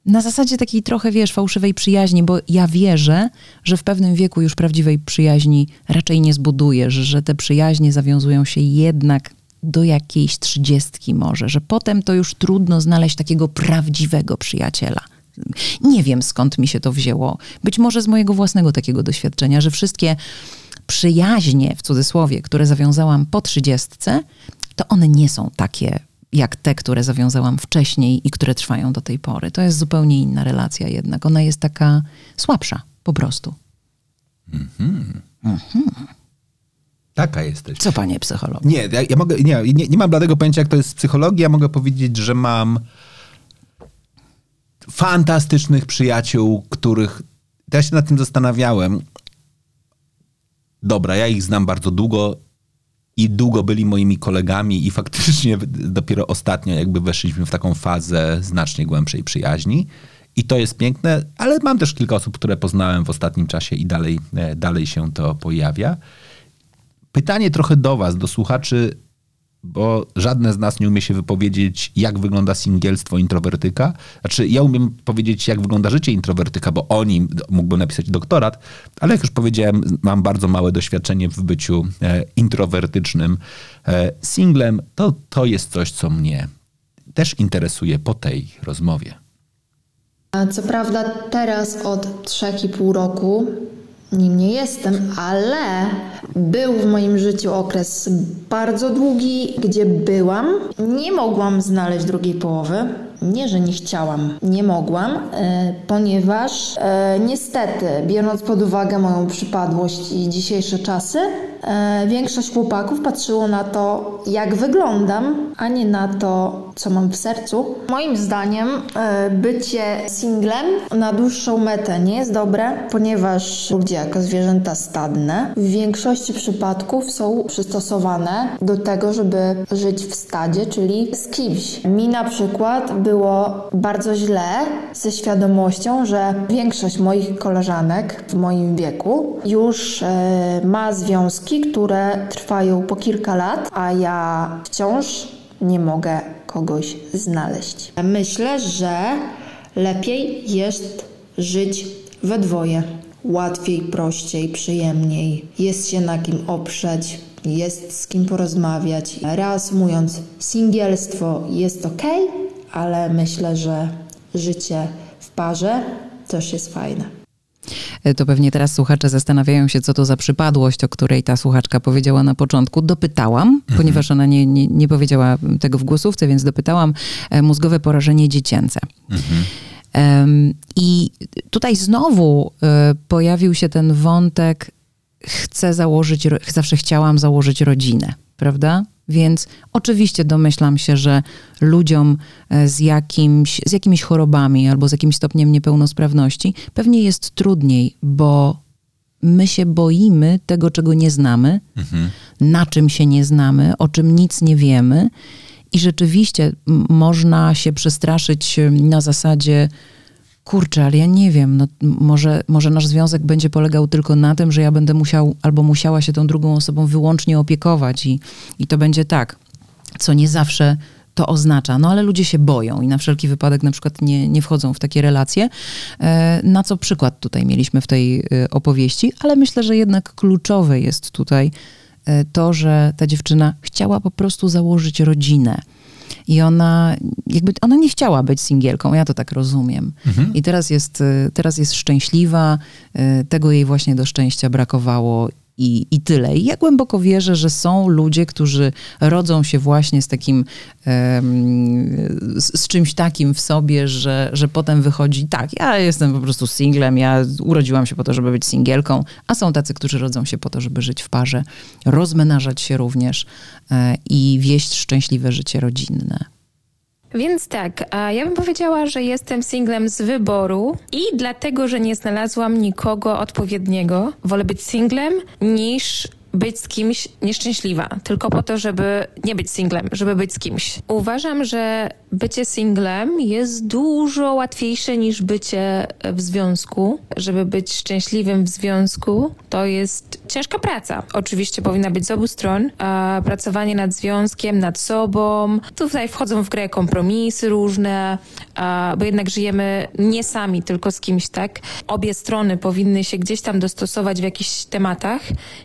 na zasadzie takiej trochę, wiesz, fałszywej przyjaźni, bo ja wierzę, że w pewnym wieku już prawdziwej przyjaźni raczej nie zbudujesz, że te przyjaźnie zawiązują się jednak do jakiejś trzydziestki może, że potem to już trudno znaleźć takiego prawdziwego przyjaciela. Nie wiem skąd mi się to wzięło. Być może z mojego własnego takiego doświadczenia, że wszystkie przyjaźnie, w cudzysłowie, które zawiązałam po trzydziestce, to one nie są takie jak te, które zawiązałam wcześniej i które trwają do tej pory. To jest zupełnie inna relacja jednak. Ona jest taka słabsza po prostu.
Taka jesteś.
Co panie psycholog?
Nie, ja, ja mogę, nie, nie, nie mam bladego pojęcia, jak to jest z psychologii. Ja mogę powiedzieć, że mam fantastycznych przyjaciół, których. Ja się nad tym zastanawiałem. Dobra, ja ich znam bardzo długo i długo byli moimi kolegami i faktycznie dopiero ostatnio jakby weszliśmy w taką fazę znacznie głębszej przyjaźni. I to jest piękne, ale mam też kilka osób, które poznałem w ostatnim czasie i dalej, e, dalej się to pojawia. Pytanie trochę do was, do słuchaczy, bo żadne z nas nie umie się wypowiedzieć, jak wygląda singielstwo introwertyka. Znaczy, ja umiem powiedzieć, jak wygląda życie introwertyka, bo o nim mógłbym napisać doktorat, ale jak już powiedziałem, mam bardzo małe doświadczenie w byciu e, introwertycznym e, singlem. To, to jest coś, co mnie też interesuje po tej rozmowie.
Co prawda teraz od 3,5 roku nim nie jestem, ale był w moim życiu okres bardzo długi, gdzie byłam. Nie mogłam znaleźć drugiej połowy. Nie, że nie chciałam, nie mogłam, e, ponieważ e, niestety, biorąc pod uwagę moją przypadłość i dzisiejsze czasy, większość chłopaków patrzyło na to, jak wyglądam, a nie na to, co mam w sercu. Moim zdaniem, e, bycie singlem na dłuższą metę nie jest dobre, ponieważ ludzie jako zwierzęta stadne w większości przypadków są przystosowane do tego, żeby żyć w stadzie, czyli z kimś. Mi na przykład było bardzo źle ze świadomością, że większość moich koleżanek w moim wieku już e, ma związki, które trwają po kilka lat, a ja wciąż nie mogę kogoś znaleźć. Myślę, że lepiej jest żyć we dwoje. Łatwiej, prościej, przyjemniej. Jest się na kim oprzeć, jest z kim porozmawiać. Reasumując, singielstwo jest ok, ale myślę, że życie w parze też jest fajne.
E, To pewnie teraz słuchacze zastanawiają się, co to za przypadłość, o której ta słuchaczka powiedziała na początku. Dopytałam, ponieważ ona nie, nie, nie powiedziała tego w głosówce, więc dopytałam. E, Mózgowe porażenie dziecięce. Em, I tutaj znowu e, pojawił się ten wątek, chcę założyć, zawsze chciałam założyć rodzinę, prawda? Więc oczywiście domyślam się, że ludziom e, z, jakimś, z jakimiś chorobami albo z jakimś stopniem niepełnosprawności pewnie jest trudniej, bo my się boimy tego, czego nie znamy, na czym się nie znamy, o czym nic nie wiemy. I rzeczywiście można się przestraszyć em, na zasadzie, kurczę, ale ja nie wiem, no, może, może nasz związek będzie polegał tylko na tym, że ja będę musiał albo musiała się tą drugą osobą wyłącznie opiekować i, i to będzie tak, co nie zawsze to oznacza. No ale ludzie się boją i na wszelki wypadek na przykład nie, nie wchodzą w takie relacje. E, Na co przykład tutaj mieliśmy w tej e, opowieści, ale myślę, że jednak kluczowe jest tutaj e, to, że ta dziewczyna chciała po prostu założyć rodzinę. I ona, jakby ona nie chciała być singielką, ja to tak rozumiem. I teraz jest, y, teraz jest szczęśliwa, y, tego jej właśnie do szczęścia brakowało i, i tyle. I ja głęboko wierzę, że są ludzie, którzy rodzą się właśnie z takim, z, z czymś takim w sobie, że, że potem wychodzi, tak, ja jestem po prostu singlem, ja urodziłam się po to, żeby być singielką, a są tacy, którzy rodzą się po to, żeby żyć w parze, rozmenażać się również e, i wieść szczęśliwe życie rodzinne.
Więc tak, ja bym powiedziała, że jestem singlem z wyboru i dlatego, że nie znalazłam nikogo odpowiedniego, wolę być singlem niż być z kimś nieszczęśliwa, tylko po to, żeby nie być singlem, żeby być z kimś. Uważam, że bycie singlem jest dużo łatwiejsze niż bycie w związku. Żeby być szczęśliwym w związku, to jest ciężka praca. Oczywiście powinna być z obu stron. A pracowanie nad związkiem, nad sobą. Tutaj wchodzą w grę kompromisy różne, bo jednak żyjemy nie sami, tylko z kimś, tak? Obie strony powinny się gdzieś tam dostosować w jakichś tematach.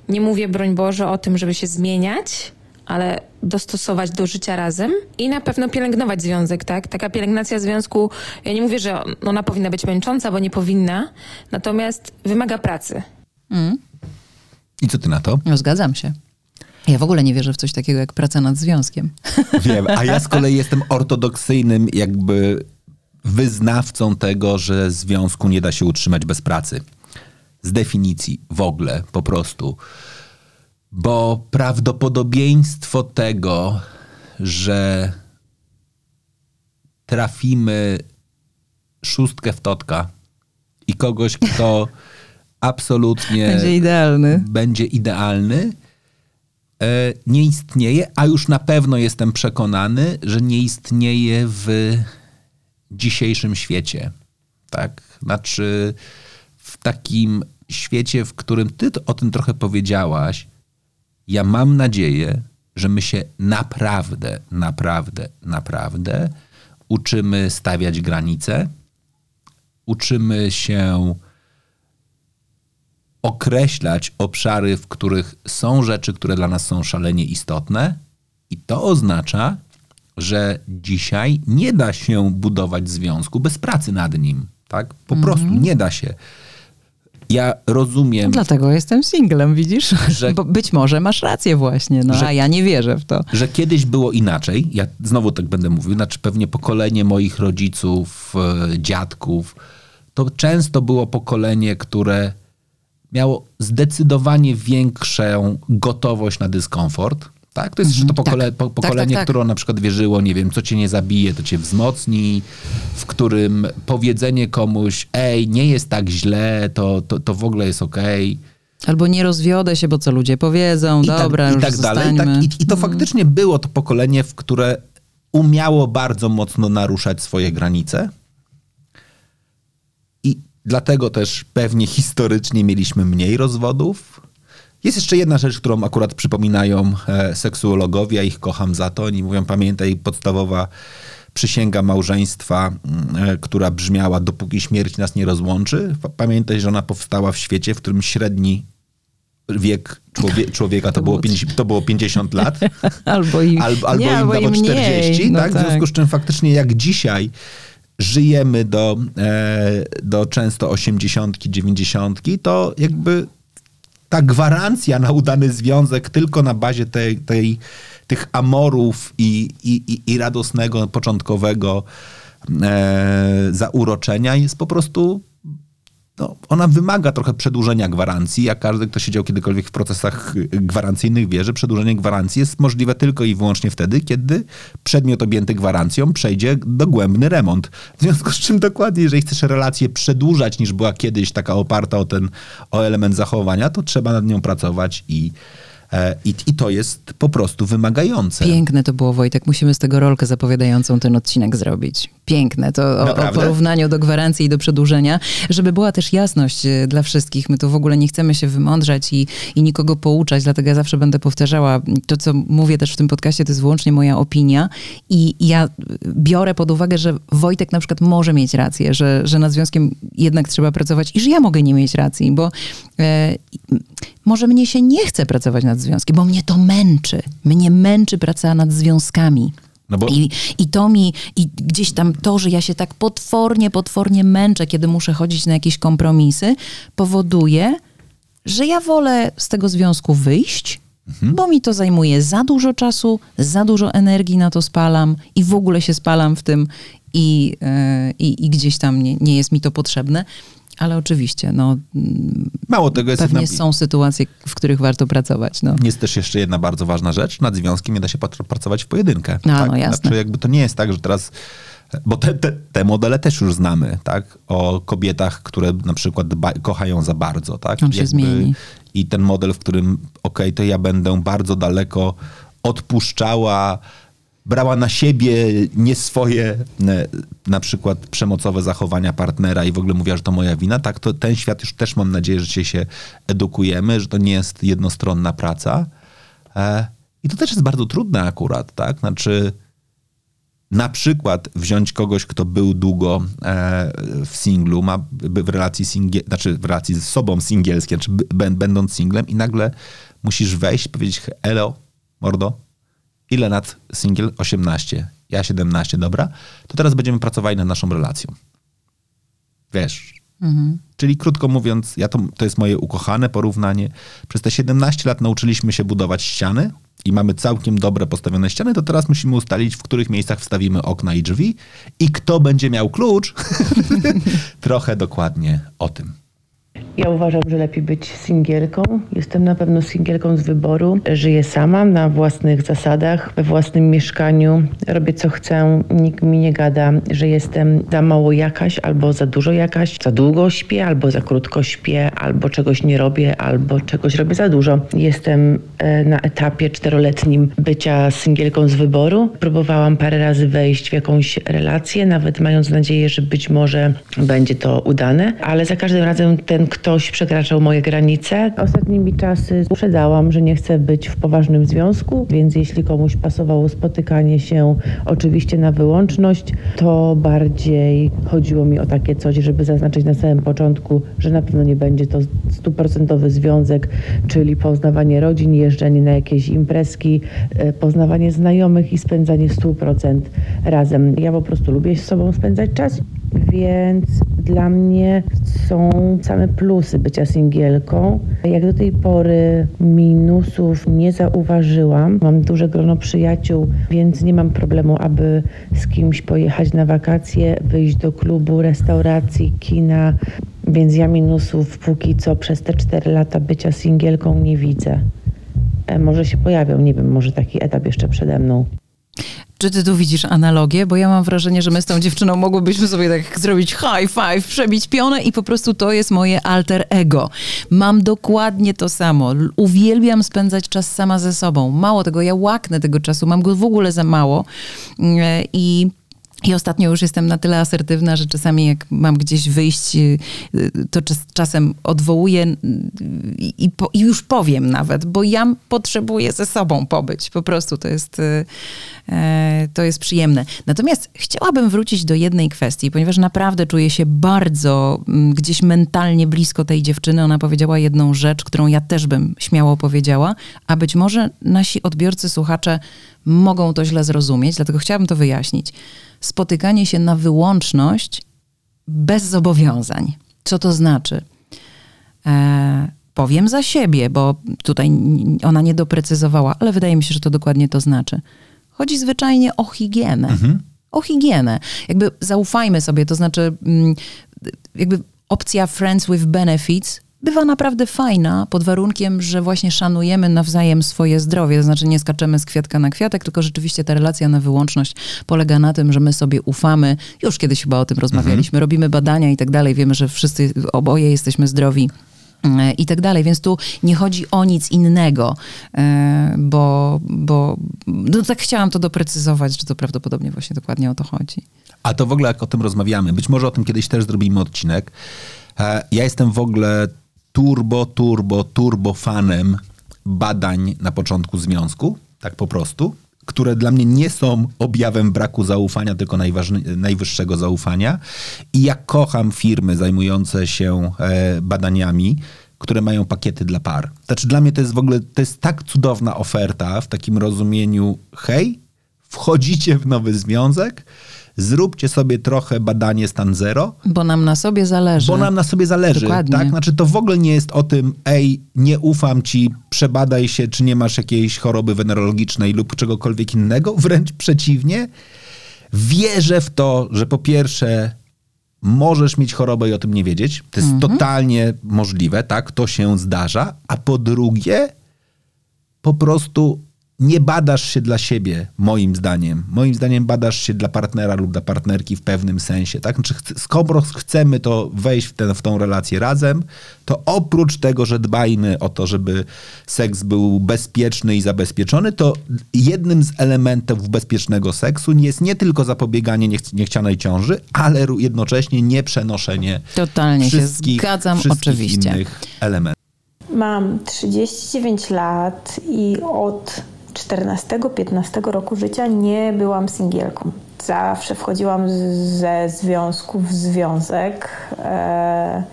Nie mówię, broń Boże, o tym, żeby się zmieniać, ale dostosować do życia razem i na pewno pielęgnować związek, tak? Taka pielęgnacja związku, ja nie mówię, że ona powinna być męcząca, bo nie powinna, natomiast wymaga pracy.
I co ty na to?
No, zgadzam się. Ja w ogóle nie wierzę w coś takiego jak praca nad związkiem.
Wiem, a ja z kolei jestem ortodoksyjnym jakby wyznawcą tego, że związku nie da się utrzymać bez pracy. Z definicji w ogóle, po prostu. Bo prawdopodobieństwo tego, że trafimy szóstkę w totka i kogoś, kto absolutnie
Będzie idealny.
będzie idealny, e, nie istnieje, a już na pewno jestem przekonany, że nie istnieje w dzisiejszym świecie. Tak? Znaczy, w takim świecie, w którym ty o tym trochę powiedziałaś, ja mam nadzieję, że my się naprawdę, naprawdę, naprawdę uczymy stawiać granice, uczymy się określać obszary, w których są rzeczy, które dla nas są szalenie istotne, i to oznacza, że dzisiaj nie da się budować związku bez pracy nad nim. Tak? Po prostu nie da się. Ja rozumiem,
Dlatego jestem singlem, widzisz?
Że-
Bo być może masz rację właśnie, no
Że-
a ja nie wierzę w to.
że kiedyś było inaczej. Ja znowu tak będę mówił, znaczy pewnie pokolenie moich rodziców, e, dziadków, to często było pokolenie, które miało zdecydowanie większą gotowość na dyskomfort. Tak? To jest jeszcze to pokole, po, pokolenie,
tak.
które na przykład wierzyło, nie wiem, co cię nie zabije, to cię wzmocni, w którym powiedzenie komuś, ej, nie jest tak źle, to, to, to w ogóle jest okej.
Albo nie rozwiodę się, bo co ludzie powiedzą,
I
dobra,
tak, i tak dalej.
zostańmy.
Tak, i, I to faktycznie było to pokolenie, w które umiało bardzo mocno naruszać swoje granice. I dlatego też pewnie historycznie mieliśmy mniej rozwodów. Jest jeszcze jedna rzecz, którą akurat przypominają e, seksuologowie, ja ich kocham za to. Oni mówią, pamiętaj, podstawowa przysięga małżeństwa, mm, e, która brzmiała, dopóki śmierć nas nie rozłączy. Pa- Pamiętaj, że ona powstała w świecie, w którym średni wiek człowie, człowieka to, było
było
50, to było 50 lat.
Albo i,
Albo, albo
nie,
im
albo
dało
i mniej.
40,
no
tak? W związku z czym faktycznie jak dzisiaj żyjemy do, e, do często 80, 90, to jakby ta gwarancja na udany związek tylko na bazie tej, tej, tych amorów i, i, i, i radosnego, początkowego e, zauroczenia jest po prostu no, ona wymaga trochę przedłużenia gwarancji, a każdy, kto siedział kiedykolwiek w procesach y, gwarancyjnych wie, że przedłużenie gwarancji jest możliwe tylko i wyłącznie wtedy, kiedy przedmiot objęty gwarancją przejdzie dogłębny remont. W związku z czym dokładnie, jeżeli chcesz relację przedłużać niż była kiedyś taka oparta o ten o element zachowania, to trzeba nad nią pracować i, i, i to jest po prostu wymagające.
Piękne to było, Wojtek. Musimy z tego rolkę zapowiadającą ten odcinek zrobić. Piękne. To o, o porównaniu do gwarancji i do przedłużenia. Żeby była też jasność e, dla wszystkich. My tu w ogóle nie chcemy się wymądrzać i, i nikogo pouczać, dlatego ja zawsze będę powtarzała. To, co mówię też w tym podcaście, to jest wyłącznie moja opinia. I ja biorę pod uwagę, że Wojtek na przykład może mieć rację, że, że nad związkiem jednak trzeba pracować i że ja mogę nie mieć racji, bo e, może mnie się nie chce pracować nad związkiem, bo mnie to męczy. Mnie męczy praca nad związkami.
No bo-
I, I to mi, i gdzieś tam to, że ja się tak potwornie, potwornie męczę, kiedy muszę chodzić na jakieś kompromisy, powoduje, że ja wolę z tego związku wyjść,
Mhm.
bo mi to zajmuje za dużo czasu, za dużo energii na to spalam i w ogóle się spalam w tym i, e, i, i gdzieś tam nie, nie jest mi to potrzebne. Ale oczywiście, no,
Mało tego jest
pewnie
jedna,
są sytuacje, w których warto pracować. No.
Jest też jeszcze jedna bardzo ważna rzecz. Nad związkiem nie da się pracować w pojedynkę.
A,
tak?
no jasne.
Znaczy jakby to nie jest tak, że teraz... Bo te, te, te modele też już znamy, tak? O kobietach, które na przykład dba, kochają za bardzo, tak?
On się zmieni.
I ten model, w którym okej, to ja będę bardzo daleko odpuszczała, brała na siebie nie swoje e, na przykład przemocowe zachowania partnera i w ogóle mówiła, że to moja wina, tak to ten świat już też mam nadzieję, że się, się edukujemy, że to nie jest jednostronna praca. E, I to też jest bardzo trudne akurat, tak? Znaczy na przykład wziąć kogoś, kto był długo e, w singlu, ma w relacji singie, znaczy w relacji z sobą singielskiej, znaczy b- będąc singlem i nagle musisz wejść powiedzieć, elo, mordo, ile lat singiel? 18. Ja 17, dobra. To teraz będziemy pracowali nad naszą relacją. Wiesz. Czyli krótko mówiąc, ja to, to jest moje ukochane porównanie. Przez te 17 lat nauczyliśmy się budować ściany i mamy całkiem dobre postawione ściany, to teraz musimy ustalić, w których miejscach wstawimy okna i drzwi i kto będzie miał klucz. Trochę dokładnie o tym.
Ja uważam, że lepiej być singielką. Jestem na pewno singielką z wyboru. Żyję sama, na własnych zasadach, we własnym mieszkaniu. Robię co chcę. Nikt mi nie gada, że jestem za mało jakaś, albo za dużo jakaś. Za długo śpię, albo za krótko śpię, albo czegoś nie robię, albo czegoś robię za dużo. Jestem e, na etapie czteroletnim bycia singielką z wyboru. Próbowałam parę razy wejść w jakąś relację, nawet mając nadzieję, że być może będzie to udane, ale za każdym razem ten ktoś przekraczał moje granice. Ostatnimi czasy uprzedzałam, że nie chcę być w poważnym związku, więc jeśli komuś pasowało spotykanie się oczywiście na wyłączność, to bardziej chodziło mi o takie coś, żeby zaznaczyć na samym początku, że na pewno nie będzie to stuprocentowy związek, czyli poznawanie rodzin, jeżdżenie na jakieś imprezki, e, poznawanie znajomych i spędzanie 100% razem. Ja po prostu lubię z sobą spędzać czas, więc Dla mnie są same plusy bycia singielką. Jak do tej pory minusów nie zauważyłam. Mam duże grono przyjaciół, więc nie mam problemu, aby z kimś pojechać na wakacje, wyjść do klubu, restauracji, kina. Więc ja minusów póki co przez te 4 lata bycia singielką nie widzę. E, Może się pojawią, nie wiem, może taki etap jeszcze przede mną.
Czy ty tu widzisz analogię? Bo ja mam wrażenie, że my z tą dziewczyną mogłybyśmy sobie tak zrobić high five, przebić pionę i po prostu to jest moje alter ego. Mam dokładnie to samo. Uwielbiam spędzać czas sama ze sobą. Mało tego, ja łaknę tego czasu, mam go w ogóle za mało. Mm, I i ostatnio już jestem na tyle asertywna, że czasami jak mam gdzieś wyjść, y, y, to czas, czasem odwołuję i, i, po, i już powiem nawet, bo ja potrzebuję ze sobą pobyć. Po prostu to jest, y, e, to jest przyjemne. Natomiast chciałabym wrócić do jednej kwestii, ponieważ naprawdę czuję się bardzo mm, gdzieś mentalnie blisko tej dziewczyny. Ona powiedziała jedną rzecz, którą ja też bym śmiało powiedziała, a być może nasi odbiorcy, słuchacze mogą to źle zrozumieć, dlatego chciałabym to wyjaśnić. Spotykanie się na wyłączność bez zobowiązań. Co to znaczy? E, powiem za siebie, bo tutaj ona nie doprecyzowała, ale wydaje mi się, że to dokładnie to znaczy. Chodzi zwyczajnie o higienę. O higienę. Jakby zaufajmy sobie, to znaczy, mm, jakby opcja Friends with Benefits bywa naprawdę fajna, pod warunkiem, że właśnie szanujemy nawzajem swoje zdrowie. To znaczy, nie skaczemy z kwiatka na kwiatek, tylko rzeczywiście ta relacja na wyłączność polega na tym, że my sobie ufamy. Już kiedyś chyba o tym rozmawialiśmy. Robimy badania i tak dalej. Wiemy, że wszyscy oboje jesteśmy zdrowi e, i tak dalej. Więc tu nie chodzi o nic innego, e, bo, bo no tak chciałam to doprecyzować, że to prawdopodobnie właśnie dokładnie o to chodzi.
A to w ogóle jak o tym rozmawiamy, być może o tym kiedyś też zrobimy odcinek. E, Ja jestem w ogóle turbo, turbo, turbo fanem badań na początku związku, tak po prostu, które dla mnie nie są objawem braku zaufania, tylko najwyższego zaufania. I ja kocham firmy zajmujące się e, badaniami, które mają pakiety dla par. Znaczy dla mnie to jest w ogóle, to jest tak cudowna oferta w takim rozumieniu, hej, wchodzicie w nowy związek, zróbcie sobie trochę badanie stan zero,
Bo nam na sobie zależy.
bo nam na sobie zależy.
Dokładnie.
Tak? Znaczy to w ogóle nie jest o tym, ej, nie ufam ci, przebadaj się, czy nie masz jakiejś choroby wenerologicznej lub czegokolwiek innego. Wręcz przeciwnie. Wierzę w to, że po pierwsze możesz mieć chorobę i o tym nie wiedzieć. To jest
Mhm.
totalnie możliwe, tak? To się zdarza. A po drugie, po prostu nie badasz się dla siebie, moim zdaniem. Moim zdaniem badasz się dla partnera lub dla partnerki w pewnym sensie. Tak? Znaczy, skoro chcemy to wejść w, ten, w tą relację razem, to oprócz tego, że dbajmy o to, żeby seks był bezpieczny i zabezpieczony, to jednym z elementów bezpiecznego seksu jest nie tylko zapobieganie niech, niechcianej ciąży, ale jednocześnie nie przenoszenie
Totalnie się
wszystkich,
zgadzam,
wszystkich
oczywiście.
innych elementów.
Mam 39 lat i od 14-15 roku życia nie byłam singielką. Zawsze wchodziłam ze związku w związek. E,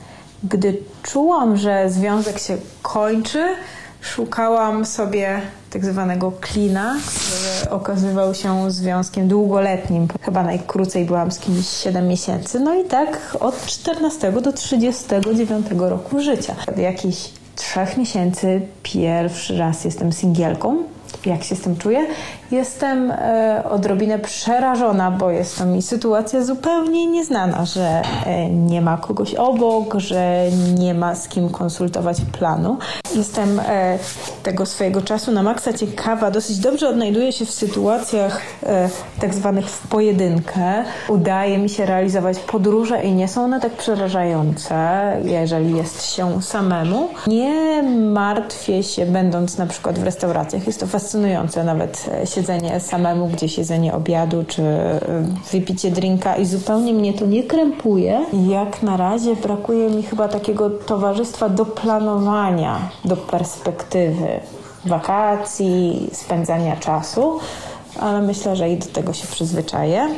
Gdy czułam, że związek się kończy, szukałam sobie tak zwanego klina, który okazywał się związkiem długoletnim. Chyba najkrócej byłam z kimś 7 miesięcy. No i tak od 14 do 39 roku życia. Od jakichś trzech miesięcy pierwszy raz jestem singielką. Jak się z tym czuję? Jestem e, odrobinę przerażona, bo jest to mi sytuacja zupełnie nieznana, że e, nie ma kogoś obok, że nie ma z kim konsultować planu. Jestem e, tego swojego czasu na maksa ciekawa, dosyć dobrze odnajduję się w sytuacjach e, tak zwanych w pojedynkę. Udaje mi się realizować podróże i nie są one tak przerażające, jeżeli jest się samemu. Nie martwię się, będąc na przykład w restauracjach. Jest to fascynujące, nawet e, siedzenie samemu, gdzieś jedzenie obiadu, czy e, wypicie drinka i zupełnie mnie to nie krępuje. Jak na razie brakuje mi chyba takiego towarzystwa do planowania, do perspektywy wakacji, spędzania czasu, ale myślę, że i do tego się przyzwyczaję.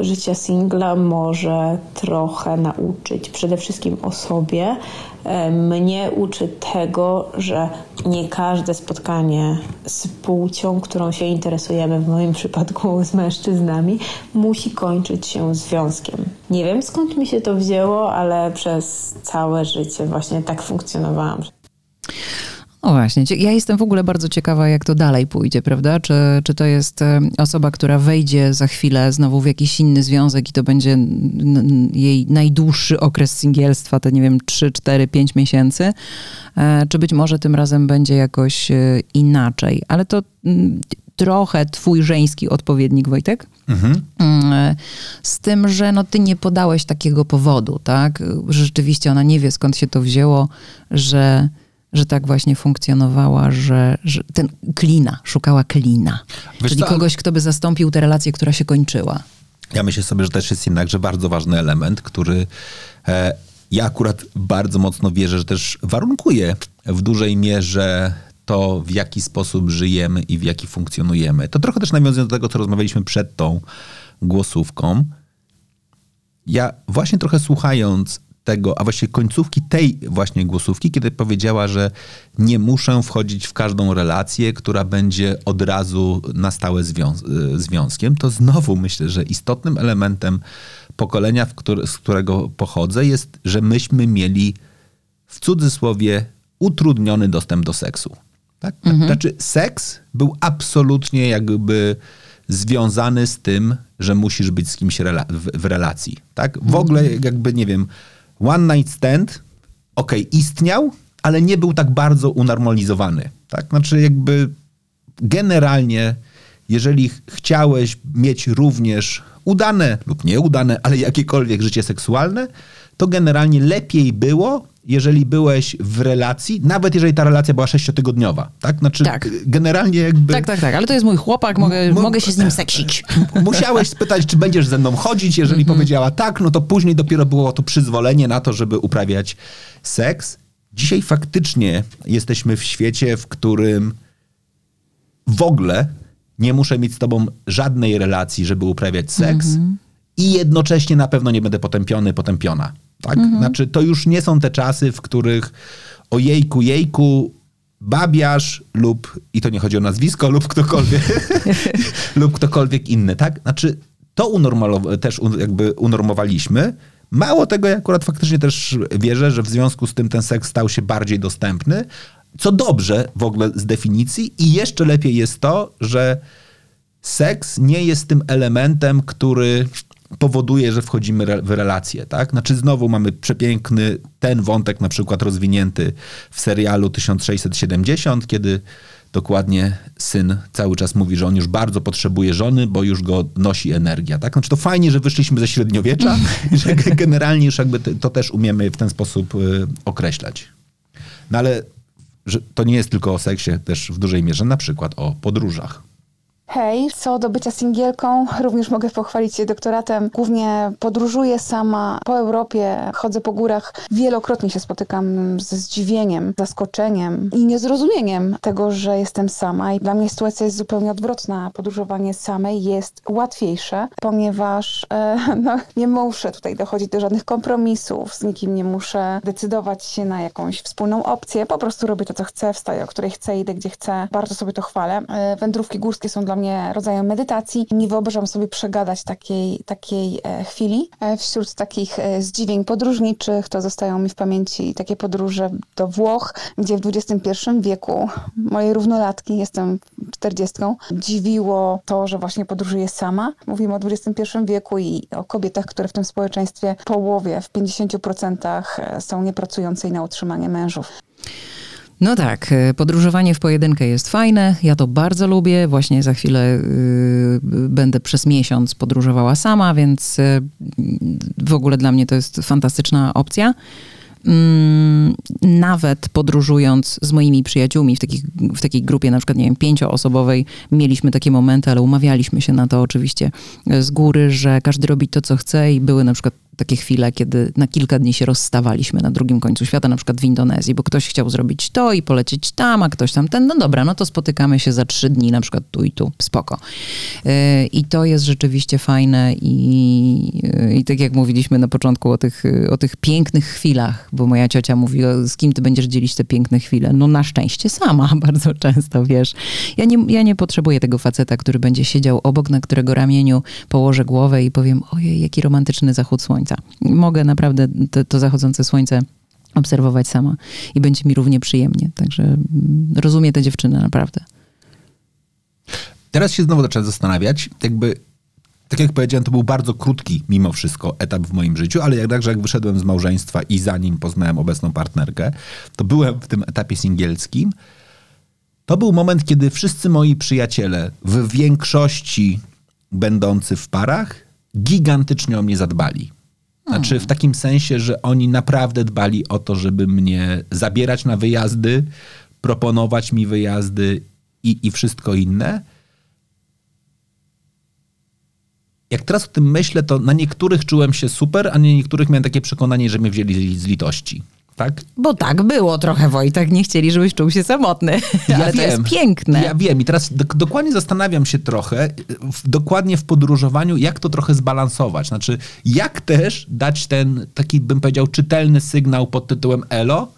życia singla może trochę nauczyć przede wszystkim o sobie. E, mnie uczy tego, że nie każde spotkanie z płcią, którą się interesujemy, w moim przypadku z mężczyznami, musi kończyć się związkiem. Nie wiem skąd mi się to wzięło, ale przez całe życie właśnie tak funkcjonowałam.
No właśnie, ja jestem w ogóle bardzo ciekawa, jak to dalej pójdzie, prawda? Czy, czy to jest e, osoba, która wejdzie za chwilę znowu w jakiś inny związek i to będzie jej najdłuższy okres singielstwa, to nie wiem, 3, 4, 5 miesięcy, e, czy być może tym razem będzie jakoś e, inaczej. Ale to trochę twój żeński odpowiednik, Wojtek. Mhm. Mm, z tym, że no ty nie podałeś takiego powodu, tak? Rzeczywiście ona nie wie, skąd się to wzięło, że że tak właśnie funkcjonowała, że, że ten klina, szukała klina. Wiesz Czyli co, kogoś, kto by zastąpił tę relację, która się kończyła.
Ja myślę sobie, że też jest jednakże bardzo ważny element, który e, ja akurat bardzo mocno wierzę, że też warunkuje w dużej mierze to, w jaki sposób żyjemy i w jaki funkcjonujemy. To trochę też nawiązując do tego, co rozmawialiśmy przed tą głosówką. Ja właśnie trochę słuchając tego, a właściwie końcówki tej właśnie głosówki, kiedy powiedziała, że nie muszę wchodzić w każdą relację, która będzie od razu na stałe związ y, związkiem, to znowu myślę, że istotnym elementem pokolenia, który, z którego pochodzę, jest, że myśmy mieli w cudzysłowie utrudniony dostęp do seksu. Tak? Mhm. Znaczy, seks był absolutnie jakby związany z tym, że musisz być z kimś rela w, w, relacji. Tak? W mhm. ogóle jakby, nie wiem, One Night Stand, ok, istniał, ale nie był tak bardzo unormalizowany. Tak? Znaczy jakby generalnie, jeżeli chciałeś mieć również udane lub nieudane, ale jakiekolwiek życie seksualne, to generalnie lepiej było, jeżeli byłeś w relacji, nawet jeżeli ta relacja była sześciotygodniowa, tak? Znaczy tak. generalnie jakby...
Tak, tak, tak, ale to jest mój chłopak, mogę, mogę się z nim seksić.
Musiałeś spytać, czy będziesz ze mną chodzić, jeżeli mm -hmm. powiedziała tak, no to później dopiero było to przyzwolenie na to, żeby uprawiać seks. Dzisiaj faktycznie jesteśmy w świecie, w którym w ogóle nie muszę mieć z tobą żadnej relacji, żeby uprawiać seks mm -hmm. i jednocześnie na pewno nie będę potępiony, potępiona. Tak? Mhm. Znaczy, to już nie są te czasy, w których o jejku, jejku, babiarz lub, i to nie chodzi o nazwisko, lub ktokolwiek, lub ktokolwiek inny, tak? Znaczy, to też jakby unormowaliśmy. Mało tego, ja akurat faktycznie też wierzę, że w związku z tym ten seks stał się bardziej dostępny, co dobrze w ogóle z definicji i jeszcze lepiej jest to, że seks nie jest tym elementem, który powoduje, że wchodzimy w relacje, tak? Znaczy znowu mamy przepiękny ten wątek na przykład rozwinięty w serialu 1670, kiedy dokładnie syn cały czas mówi, że on już bardzo potrzebuje żony, bo już go nosi energia, tak? Znaczy to fajnie, że wyszliśmy ze średniowiecza i że generalnie już jakby to też umiemy w ten sposób y, określać. No ale to nie jest tylko o seksie, też w dużej mierze na przykład o podróżach.
Hej, co do bycia singielką, również mogę pochwalić się doktoratem. Głównie podróżuję sama po Europie, chodzę po górach. Wielokrotnie się spotykam ze zdziwieniem, zaskoczeniem i niezrozumieniem tego, że jestem sama. I dla mnie sytuacja jest zupełnie odwrotna. Podróżowanie samej jest łatwiejsze, ponieważ e, no, nie muszę tutaj dochodzić do żadnych kompromisów, z nikim nie muszę decydować się na jakąś wspólną opcję. Po prostu robię to, co chcę, wstaję, o której chcę, idę gdzie chcę. Bardzo sobie to chwalę. E, wędrówki górskie są dla dla mnie rodzajem medytacji. Nie wyobrażam sobie przegadać takiej, takiej e, chwili. E, wśród takich e, zdziwień podróżniczych to zostają mi w pamięci takie podróże do Włoch, gdzie w XXI wieku moje równolatki, jestem czterdziestką, dziwiło to, że właśnie podróżuję sama. Mówimy o XXI wieku i o kobietach, które w tym społeczeństwie połowie, w 50% są niepracujące i na utrzymanie mężów.
No tak, e, podróżowanie w pojedynkę jest fajne. Ja to bardzo lubię. Właśnie za chwilę y, będę przez miesiąc podróżowała sama, więc y, w ogóle dla mnie to jest fantastyczna opcja. Mm, nawet podróżując z moimi przyjaciółmi w, takich, w takiej grupie, na przykład, nie wiem, pięcioosobowej, mieliśmy takie momenty, ale umawialiśmy się na to oczywiście z góry, że każdy robi to, co chce i były na przykład takie chwile, kiedy na kilka dni się rozstawaliśmy na drugim końcu świata, na przykład w Indonezji, bo ktoś chciał zrobić to i polecieć tam, a ktoś tam ten. No dobra, no to spotykamy się za trzy dni, na przykład tu i tu. Spoko. Yy, I to jest rzeczywiście fajne i, yy, i tak jak mówiliśmy na początku o tych, o tych pięknych chwilach, bo moja ciocia mówi, z kim ty będziesz dzielić te piękne chwile? No na szczęście sama bardzo często, wiesz. Ja nie, ja nie potrzebuję tego faceta, który będzie siedział obok, na którego ramieniu położę głowę i powiem, ojej, jaki romantyczny zachód słońca. Mogę naprawdę to, to zachodzące słońce obserwować sama i będzie mi równie przyjemnie. Także mm, rozumiem tę dziewczynę naprawdę.
Teraz się znowu zacząłem zastanawiać, jakby tak jak powiedziałem, to był bardzo krótki mimo wszystko etap w moim życiu, ale jednakże jak wyszedłem z małżeństwa i zanim poznałem obecną partnerkę, to byłem w tym etapie singielskim. To był moment, kiedy wszyscy moi przyjaciele, w większości będący w parach, gigantycznie o mnie zadbali. Znaczy w takim sensie, że oni naprawdę dbali o to, żeby mnie zabierać na wyjazdy, proponować mi wyjazdy i, i wszystko inne. Jak teraz o tym myślę, to na niektórych czułem się super, a na niektórych miałem takie przekonanie, że mnie wzięli z litości. Tak?
Bo tak było trochę, Wojtek. Nie chcieli, żebyś czuł się samotny.
Ja
Ale to jest piękne.
Ja wiem i teraz do, dokładnie zastanawiam się trochę, w, dokładnie w podróżowaniu, jak to trochę zbalansować. Znaczy, jak też dać ten taki, bym powiedział, czytelny sygnał pod tytułem Elo,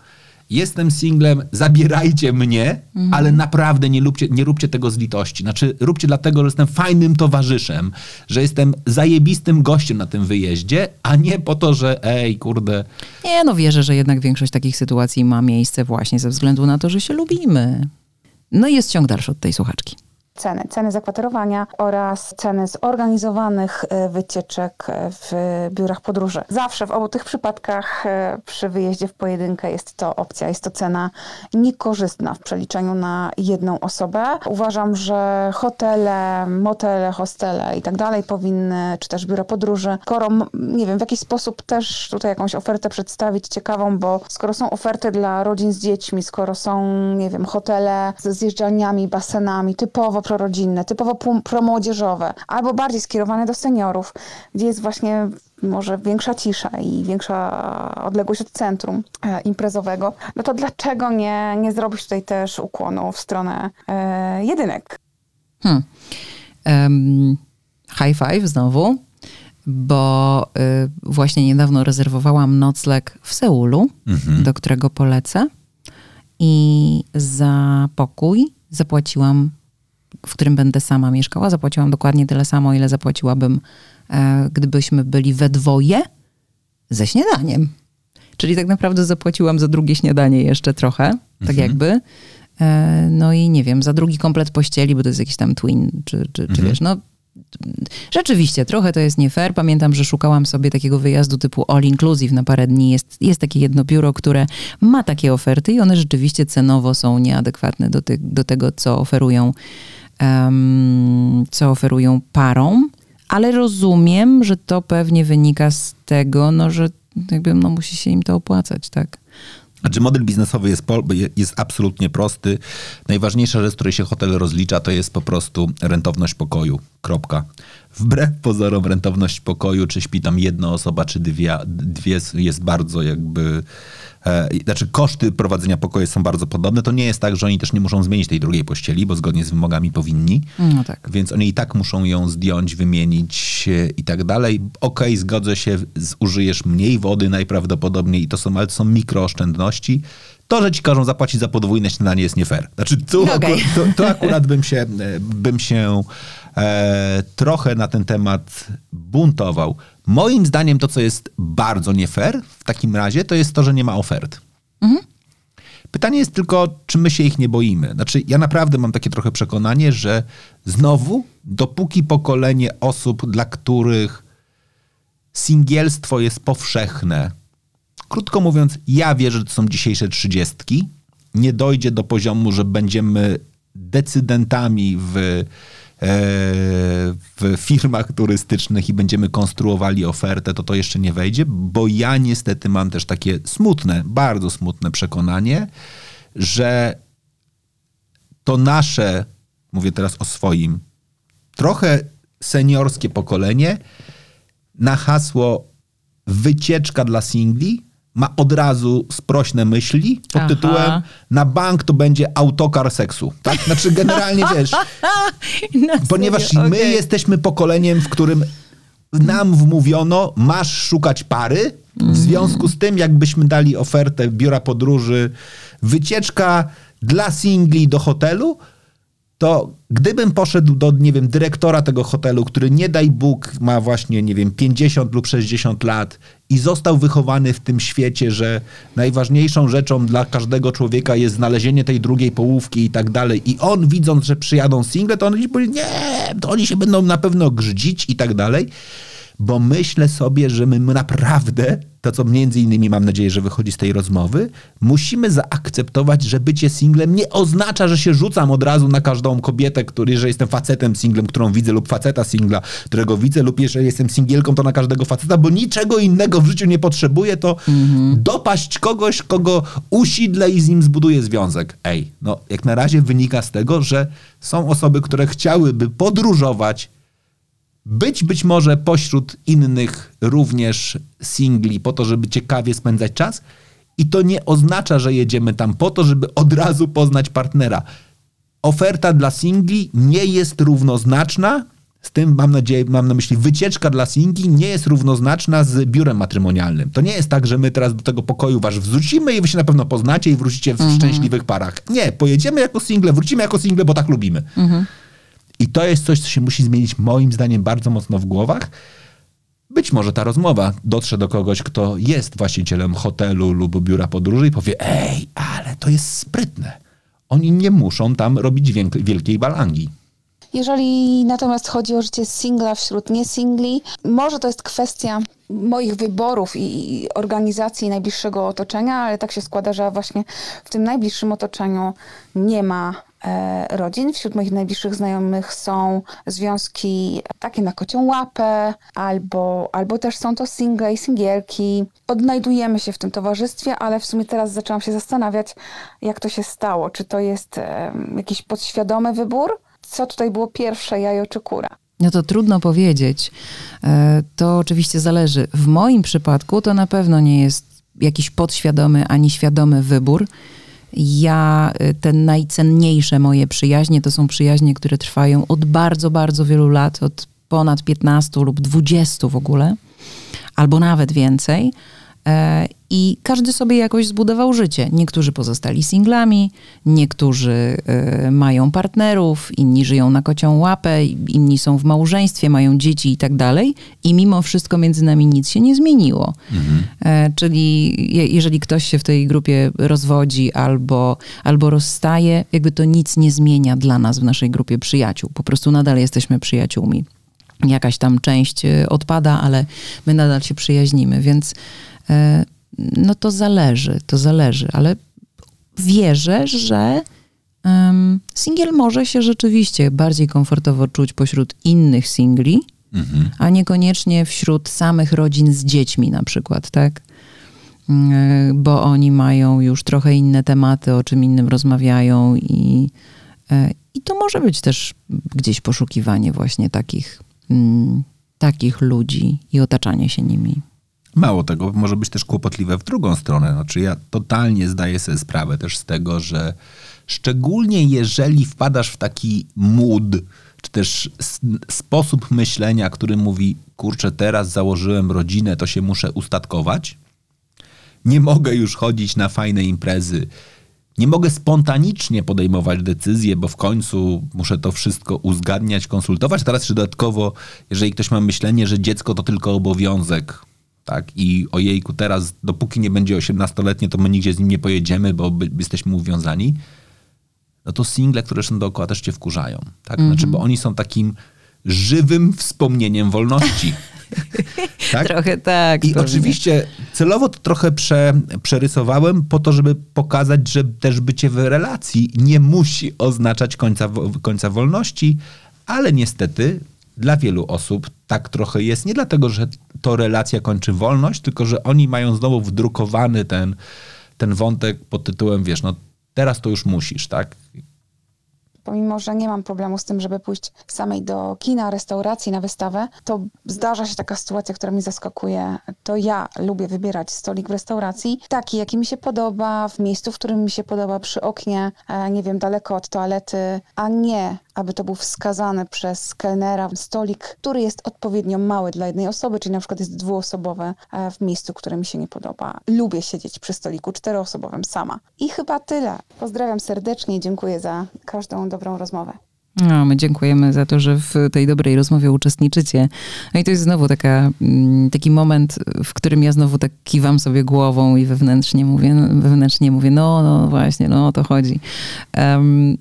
jestem singlem, zabierajcie mnie,
Mhm.
ale naprawdę nie róbcie, nie róbcie tego z litości. Znaczy, róbcie dlatego, że jestem fajnym towarzyszem, że jestem zajebistym gościem na tym wyjeździe, a nie po to, że ej, kurde,
Nie, no wierzę, że jednak większość takich sytuacji ma miejsce właśnie ze względu na to, że się lubimy. No i jest ciąg dalszy od tej słuchaczki.
Ceny. Ceny zakwaterowania oraz ceny zorganizowanych e, wycieczek e, w biurach podróży. Zawsze w obu tych przypadkach e, przy wyjeździe w pojedynkę jest to opcja, jest to cena niekorzystna w przeliczeniu na jedną osobę. Uważam, że hotele, motele, hostele i tak dalej powinny, czy też biura podróży, skoro, nie wiem, w jakiś sposób też tutaj jakąś ofertę przedstawić ciekawą, bo skoro są oferty dla rodzin z dziećmi, skoro są, nie wiem, hotele ze zjeżdżalniami, basenami, typowo prorodzinne, typowo promłodzieżowe, albo bardziej skierowane do seniorów, gdzie jest właśnie może większa cisza i większa odległość od centrum e, imprezowego, no to dlaczego nie, nie zrobić tutaj też ukłonu w stronę e, jedynek?
Hmm. Um, high five znowu, bo y, właśnie niedawno rezerwowałam nocleg w Seulu,
Mhm.
do którego polecę. I za pokój zapłaciłam, w którym będę sama mieszkała, zapłaciłam dokładnie tyle samo, ile zapłaciłabym, e, gdybyśmy byli we dwoje ze śniadaniem. Czyli tak naprawdę zapłaciłam za drugie śniadanie jeszcze trochę, tak
Mhm.
jakby. E, No i nie wiem, za drugi komplet pościeli, bo to jest jakiś tam twin, czy, czy, czy
Mhm.
wiesz, no rzeczywiście trochę to jest nie fair. Pamiętam, że szukałam sobie takiego wyjazdu typu all inclusive na parę dni. Jest, jest takie jedno biuro, które ma takie oferty i one rzeczywiście cenowo są nieadekwatne do, ty, do tego, co oferują, co oferują parom. Ale rozumiem, że to pewnie wynika z tego, no, że jakby no, musi się im to opłacać, tak?
Znaczy model biznesowy jest, po, jest absolutnie prosty. Najważniejsza rzecz, z której się hotel rozlicza, to jest po prostu rentowność pokoju. Kropka. Wbrew pozorom rentowność pokoju, czy śpi tam jedna osoba, czy dwie, dwie jest bardzo jakby... E, znaczy koszty prowadzenia pokoju są bardzo podobne. To nie jest tak, że oni też nie muszą zmienić tej drugiej pościeli, bo zgodnie z wymogami powinni.
No tak.
Więc oni i tak muszą ją zdjąć, wymienić e, i tak dalej. Okej, zgodzę się, zużyjesz mniej wody najprawdopodobniej i to są, ale to są mikrooszczędności. To, że ci każą zapłacić za podwójne śniadanie jest nie fair. Znaczy tu, akurat, to, to akurat bym się, e, bym się e, trochę na ten temat buntował. Moim zdaniem to, co jest bardzo nie fair w takim razie, to jest to, że nie ma ofert. Pytanie jest tylko, czy my się ich nie boimy. Znaczy, ja naprawdę mam takie trochę przekonanie, że znowu, dopóki pokolenie osób, dla których singielstwo jest powszechne, krótko mówiąc, ja wierzę, że to są dzisiejsze trzydziestki, nie dojdzie do poziomu, że będziemy decydentami w, w firmach turystycznych i będziemy konstruowali ofertę, to to jeszcze nie wejdzie, bo ja niestety mam też takie smutne, bardzo smutne przekonanie, że to nasze, mówię teraz o swoim, trochę seniorskie pokolenie na hasło wycieczka dla singli ma od razu sprośne myśli pod
Aha.
tytułem na bank to będzie autokar seksu. Tak? Znaczy generalnie wiesz, ponieważ
serio,
my jesteśmy pokoleniem, w którym nam wmówiono, masz szukać pary. W związku z tym, jakbyśmy dali ofertę biura podróży, wycieczka dla singli do hotelu, to gdybym poszedł do, nie wiem, dyrektora tego hotelu, który nie daj Bóg ma właśnie, nie wiem, 50 lub 60 lat i został wychowany w tym świecie, że najważniejszą rzeczą dla każdego człowieka jest znalezienie tej drugiej połówki i tak dalej i on widząc, że przyjadą single, to on powie, nie, to oni się będą na pewno grzydzić i tak dalej, bo myślę sobie, że my naprawdę, to co między innymi mam nadzieję, że wychodzi z tej rozmowy, musimy zaakceptować, że bycie singlem nie oznacza, że się rzucam od razu na każdą kobietę, który, że jestem facetem singlem, którą widzę, lub faceta singla, którego widzę, lub jeżeli jestem singielką, to na każdego faceta, bo niczego innego w życiu nie potrzebuję, to dopaść kogoś, kogo usidlę i z nim zbuduję związek. Ej, no jak na razie wynika z tego, że są osoby, które chciałyby podróżować, być być może pośród innych również singli po to, żeby ciekawie spędzać czas i to nie oznacza, że jedziemy tam po to, żeby od razu poznać partnera. Oferta dla singli nie jest równoznaczna z tym mam nadzieję, mam na myśli wycieczka dla singli nie jest równoznaczna z biurem matrymonialnym. To nie jest tak, że my teraz do tego pokoju wasz wrzucimy i wy się na pewno poznacie i wrócicie w szczęśliwych parach. Nie, pojedziemy jako single, wrócimy jako single, bo tak lubimy. I to jest coś, co się musi zmienić moim zdaniem bardzo mocno w głowach. Być może ta rozmowa dotrze do kogoś, kto jest właścicielem hotelu lub biura podróży i powie, ej, ale to jest sprytne. Oni nie muszą tam robić wielkiej balangi.
Jeżeli natomiast chodzi o życie singla wśród niesingli, może to jest kwestia moich wyborów i organizacji najbliższego otoczenia, ale tak się składa, że właśnie w tym najbliższym otoczeniu nie ma rodzin. Wśród moich najbliższych znajomych są związki takie na kocią łapę, albo, albo też są to single i singielki. Odnajdujemy się w tym towarzystwie, ale w sumie teraz zaczęłam się zastanawiać, jak to się stało. Czy to jest e, jakiś podświadomy wybór? Co tutaj było pierwsze, jajo czy kura?
No to trudno powiedzieć. E, To oczywiście zależy. W moim przypadku to na pewno nie jest jakiś podświadomy ani świadomy wybór. Ja, y, te najcenniejsze moje przyjaźnie to są przyjaźnie, które trwają od bardzo, bardzo wielu lat, od ponad 15 lub 20 w ogóle, albo nawet więcej. E, I każdy sobie jakoś zbudował życie. Niektórzy pozostali singlami, niektórzy e, mają partnerów, inni żyją na kocią łapę, inni są w małżeństwie, mają dzieci i tak dalej. I mimo wszystko między nami nic się nie zmieniło. E, Czyli je- jeżeli ktoś się w tej grupie rozwodzi albo, albo rozstaje, jakby to nic nie zmienia dla nas w naszej grupie przyjaciół. Po prostu nadal jesteśmy przyjaciółmi. Jakaś tam część odpada, ale my nadal się przyjaźnimy, więc no to zależy, to zależy, ale wierzę, że singiel może się rzeczywiście bardziej komfortowo czuć pośród innych singli, a niekoniecznie wśród samych rodzin z dziećmi na przykład, tak? Mm, Bo oni mają już trochę inne tematy, o czym innym rozmawiają i, e, i to może być też gdzieś poszukiwanie właśnie takich, mm, takich ludzi i otaczanie się nimi.
Mało tego, może być też kłopotliwe w drugą stronę. Znaczy ja totalnie zdaję sobie sprawę też z tego, że szczególnie jeżeli wpadasz w taki mood, czy też sposób myślenia, który mówi, kurczę, teraz założyłem rodzinę, to się muszę ustatkować. Nie mogę już chodzić na fajne imprezy. Nie mogę spontanicznie podejmować decyzje, bo w końcu muszę to wszystko uzgadniać, konsultować. Teraz jeszcze dodatkowo, jeżeli ktoś ma myślenie, że dziecko to tylko obowiązek, tak, i ojejku, teraz dopóki nie będzie 18-letnie, to my nigdzie z nim nie pojedziemy, bo by, jesteśmy uwiązani, no to single, które są dookoła też cię wkurzają, tak? Znaczy, bo oni są takim żywym wspomnieniem wolności. tak?
Trochę tak.
I oczywiście celowo to trochę prze, przerysowałem po to, żeby pokazać, że też bycie w relacji nie musi oznaczać końca, końca wolności, ale niestety dla wielu osób tak trochę jest. Nie dlatego, że to relacja kończy wolność, tylko że oni mają znowu wdrukowany ten, ten wątek pod tytułem, wiesz, no teraz to już musisz, tak?
pomimo, że nie mam problemu z tym, żeby pójść samej do kina, restauracji, na wystawę, to zdarza się taka sytuacja, która mnie zaskakuje. To ja lubię wybierać stolik w restauracji, taki, jaki mi się podoba, w miejscu, w którym mi się podoba, przy oknie, e, nie wiem, daleko od toalety, a nie aby to był wskazany przez kelnera stolik, który jest odpowiednio mały dla jednej osoby, czyli na przykład jest dwuosobowy e, w miejscu, które mi się nie podoba. Lubię siedzieć przy stoliku czteroosobowym sama. I chyba tyle. Pozdrawiam serdecznie i dziękuję za każdą dobrą rozmowę.
No, my dziękujemy za to, że w tej dobrej rozmowie uczestniczycie. No i to jest znowu taka, mm, taki moment, w którym ja znowu tak kiwam sobie głową i wewnętrznie mówię, wewnętrznie mówię, no, no właśnie, no o to chodzi. Um,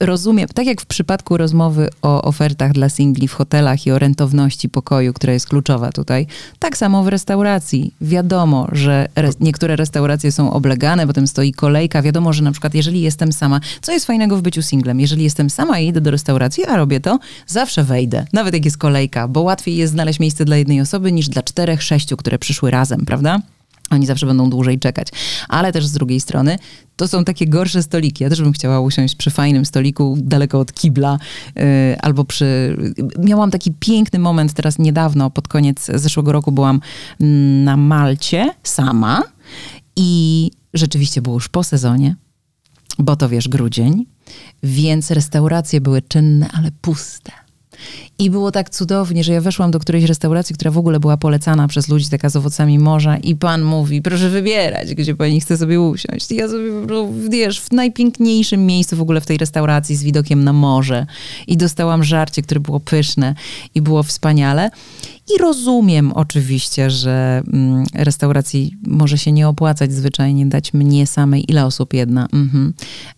rozumiem, tak jak w przypadku rozmowy o ofertach dla singli w hotelach i o rentowności pokoju, która jest kluczowa tutaj, tak samo w restauracji. Wiadomo, że re niektóre restauracje są oblegane, potem stoi kolejka. Wiadomo, że na przykład jeżeli jestem sama, co jest fajnego w byciu singlem? Jeżeli jestem sama i idę do restauracji, a robię to, zawsze wejdę. Nawet jak jest kolejka, bo łatwiej jest znaleźć miejsce dla jednej osoby niż dla czterech, sześciu, które przyszły razem, prawda? Oni zawsze będą dłużej czekać. Ale też z drugiej strony to są takie gorsze stoliki. Ja też bym chciała usiąść przy fajnym stoliku daleko od kibla yy, albo przy... Miałam taki piękny moment teraz niedawno, pod koniec zeszłego roku byłam mm, na Malcie sama i rzeczywiście było już po sezonie, bo to wiesz, grudzień, więc restauracje były czynne, ale puste. I było tak cudownie, że ja weszłam do którejś restauracji, która w ogóle była polecana przez ludzi, taka z owocami morza i pan mówi, proszę wybierać, gdzie pani chce sobie usiąść. I ja sobie, wiesz, w najpiękniejszym miejscu w ogóle w tej restauracji z widokiem na morze. I dostałam żarcie, które było pyszne i było wspaniale. I rozumiem oczywiście, że mm, restauracji może się nie opłacać zwyczajnie dać mnie samej, ile osób jedna, mhm.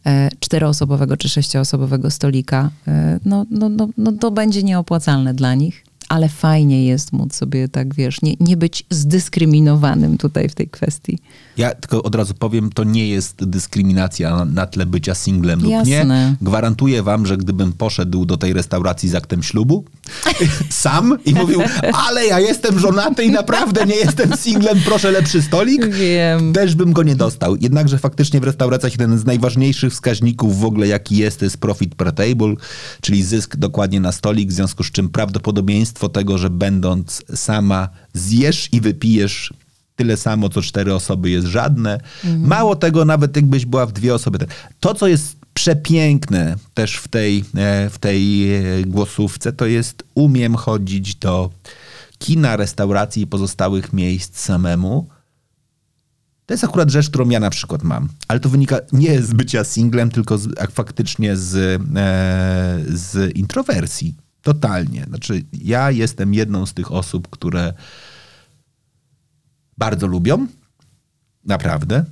e, czteroosobowego czy sześcioosobowego stolika, e, no, no, no, no to będzie nieopłacalne dla nich ale fajnie jest móc sobie tak, wiesz, nie, nie być zdyskryminowanym tutaj w tej kwestii.
Ja tylko od razu powiem, to nie jest dyskryminacja na, na tle bycia singlem lub
Jasne.
nie. Gwarantuję wam, że gdybym poszedł do tej restauracji z aktem ślubu sam i mówił, ale ja jestem żonaty i naprawdę nie jestem singlem, proszę lepszy stolik,
Wiem.
też bym go nie dostał. Jednakże faktycznie w restauracjach jeden z najważniejszych wskaźników w ogóle jaki jest, to jest profit per table, czyli zysk dokładnie na stolik, w związku z czym prawdopodobieństwo tego, że będąc sama zjesz i wypijesz tyle samo, co cztery osoby jest żadne. Mhm. Mało tego, nawet jakbyś była w dwie osoby. To, co jest przepiękne też w tej, e, w tej e, głosówce, to jest umiem chodzić do kina, restauracji i pozostałych miejsc samemu. To jest akurat rzecz, którą ja na przykład mam. Ale to wynika nie z bycia singlem, tylko z, faktycznie z, e, z introwersji. Totalnie. Znaczy, ja jestem jedną z tych osób, które bardzo lubią. Naprawdę.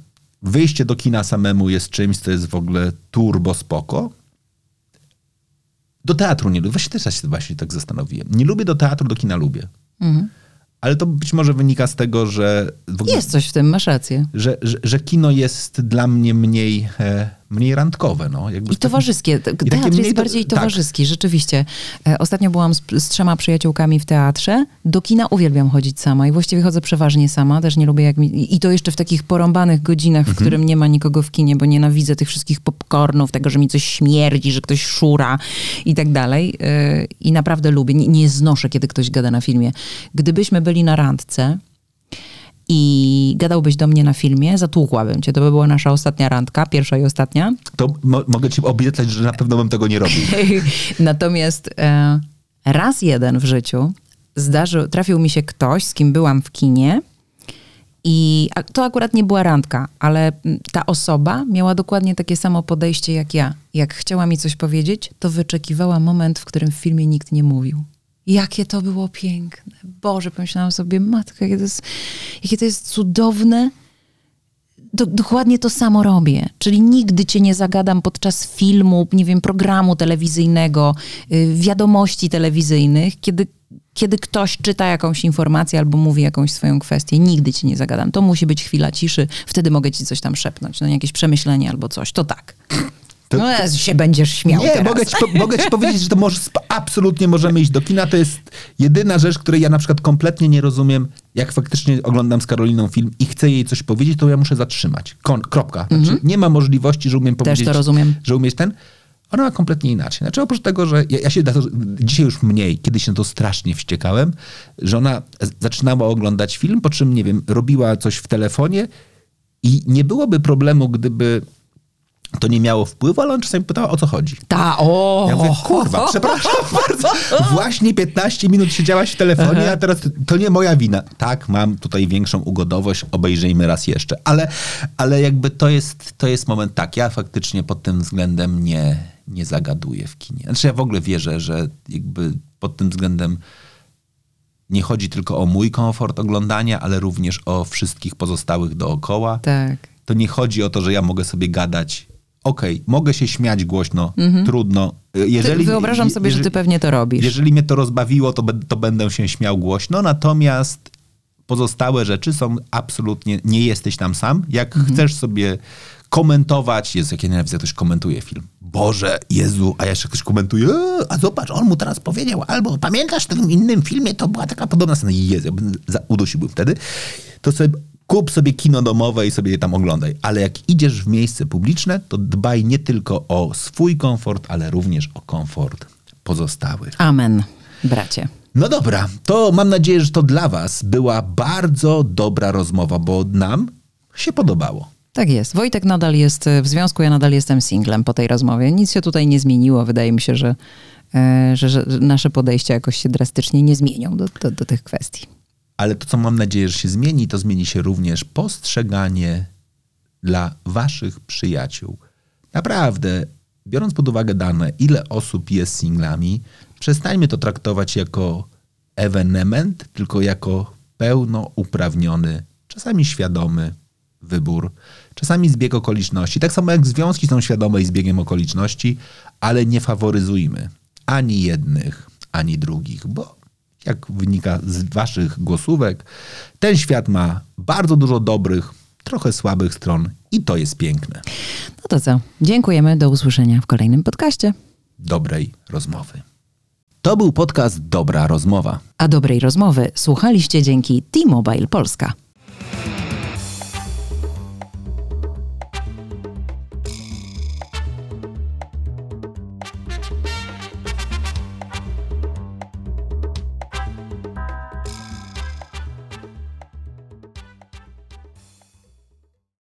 Wyjście do kina samemu jest czymś, co jest w ogóle turbo spoko. Do teatru nie lubię. Właśnie też się właśnie tak zastanowiłem. Nie lubię do teatru, do kina lubię. Mhm. Ale to być może wynika z tego, że...
Ogóle, jest coś w tym, masz rację.
Że, że, że kino jest dla mnie mniej... E, mniej randkowe. No.
Jakby I towarzyskie. Teatr I jest mniej... bardziej tak. towarzyski, tak. rzeczywiście. E, ostatnio byłam z, z, trzema przyjaciółkami w teatrze. Do kina uwielbiam chodzić sama i właściwie chodzę przeważnie sama. Też nie lubię jak mi... I to jeszcze w takich porąbanych godzinach, w mhm. którym nie ma nikogo w kinie, bo nienawidzę tych wszystkich popcornów, tego, że mi coś śmierdzi, że ktoś szura i tak dalej. E, I naprawdę lubię. Nie, nie znoszę, kiedy ktoś gada na filmie. Gdybyśmy byli na randce, i gadałbyś do mnie na filmie, zatłukłabym cię. To by była nasza ostatnia randka, pierwsza i ostatnia.
To mo mogę ci obiecać, że na pewno bym tego nie robił.
Natomiast e, raz jeden w życiu zdarzył, trafił mi się ktoś, z kim byłam w kinie i to akurat nie była randka, ale ta osoba miała dokładnie takie samo podejście jak ja. Jak chciała mi coś powiedzieć, to wyczekiwała moment, w którym w filmie nikt nie mówił. Jakie to było piękne. Boże, pomyślałam sobie, matka, jakie to jest, jakie to jest cudowne. Do, dokładnie to samo robię. Czyli nigdy cię nie zagadam podczas filmu, nie wiem, programu telewizyjnego, yy, wiadomości telewizyjnych, kiedy, kiedy ktoś czyta jakąś informację albo mówi jakąś swoją kwestię. Nigdy cię nie zagadam. To musi być chwila ciszy, wtedy mogę ci coś tam szepnąć, no jakieś przemyślenie albo coś. To tak. To, no to, się będziesz śmiał
Nie, mogę ci, mogę ci, powiedzieć, że to może, absolutnie możemy iść do kina. To jest jedyna rzecz, której ja na przykład kompletnie nie rozumiem. Jak faktycznie oglądam z Karoliną film i chcę jej coś powiedzieć, to ja muszę zatrzymać. Kon, kropka. Znaczy, -hmm. Nie ma możliwości, że umiem powiedzieć...
Też to rozumiem.
Że umieć ten... Ona ma kompletnie inaczej. Znaczy oprócz tego, że ja, ja się to, dzisiaj już mniej, kiedyś się na to strasznie wściekałem, że ona zaczynała oglądać film, po czym, nie wiem, robiła coś w telefonie i nie byłoby problemu, gdyby to nie miało wpływu, ale on czasami pytała, o co chodzi.
Ta, o!
Ja mówię, kurwa, przepraszam bardzo. Właśnie 15 minut siedziałaś w telefonie, a teraz to nie moja wina. Tak, mam tutaj większą ugodowość, obejrzyjmy raz jeszcze. Ale, ale jakby to jest, to jest moment tak, ja faktycznie pod tym względem nie, nie zagaduję w kinie. Znaczy ja w ogóle wierzę, że jakby pod tym względem nie chodzi tylko o mój komfort oglądania, ale również o wszystkich pozostałych dookoła
Tak.
to nie chodzi o to, że ja mogę sobie gadać. Okej, mogę się śmiać głośno,
Mhm.
trudno.
Ty,
Jeżeli,
wyobrażam sobie, że ty pewnie to robisz.
Jeżeli mnie to rozbawiło, to, to będę się śmiał głośno, natomiast pozostałe rzeczy są absolutnie, nie jesteś tam sam. Jak
Mhm.
chcesz sobie komentować, jest jak ja nienawidzę, ktoś komentuje film. Boże, Jezu, a jeszcze ktoś komentuje, "E, a zobacz, on mu teraz powiedział, albo pamiętasz w tym innym filmie, to była taka podobna scena. Jezu, ja bym udusiłbym wtedy. To sobie kup sobie kino domowe i sobie je tam oglądaj. Ale jak idziesz w miejsce publiczne, to dbaj nie tylko o swój komfort, ale również o komfort pozostałych.
Amen, bracie.
No dobra, to mam nadzieję, że to dla Was była bardzo dobra rozmowa, bo nam się podobało.
Tak jest. Wojtek nadal jest w związku, ja nadal jestem singlem po tej rozmowie. Nic się tutaj nie zmieniło. Wydaje mi się, że, e, że, że nasze podejścia jakoś się drastycznie nie zmienią do, do, do tych kwestii.
Ale to, co mam nadzieję, że się zmieni, to zmieni się również postrzeganie dla Waszych przyjaciół. Naprawdę, biorąc pod uwagę dane, ile osób jest singlami, przestańmy to traktować jako ewenement, tylko jako pełnouprawniony, czasami świadomy wybór, czasami zbieg okoliczności. Tak samo jak związki są świadome i zbiegiem okoliczności, ale nie faworyzujmy ani jednych, ani drugich, bo jak wynika z waszych głosówek, ten świat ma bardzo dużo dobrych, trochę słabych stron i to jest piękne.
No to co? Dziękujemy. Do usłyszenia w kolejnym podcaście.
Dobrej rozmowy. To był podcast Dobra Rozmowa.
A dobrej rozmowy słuchaliście dzięki T-Mobile Polska.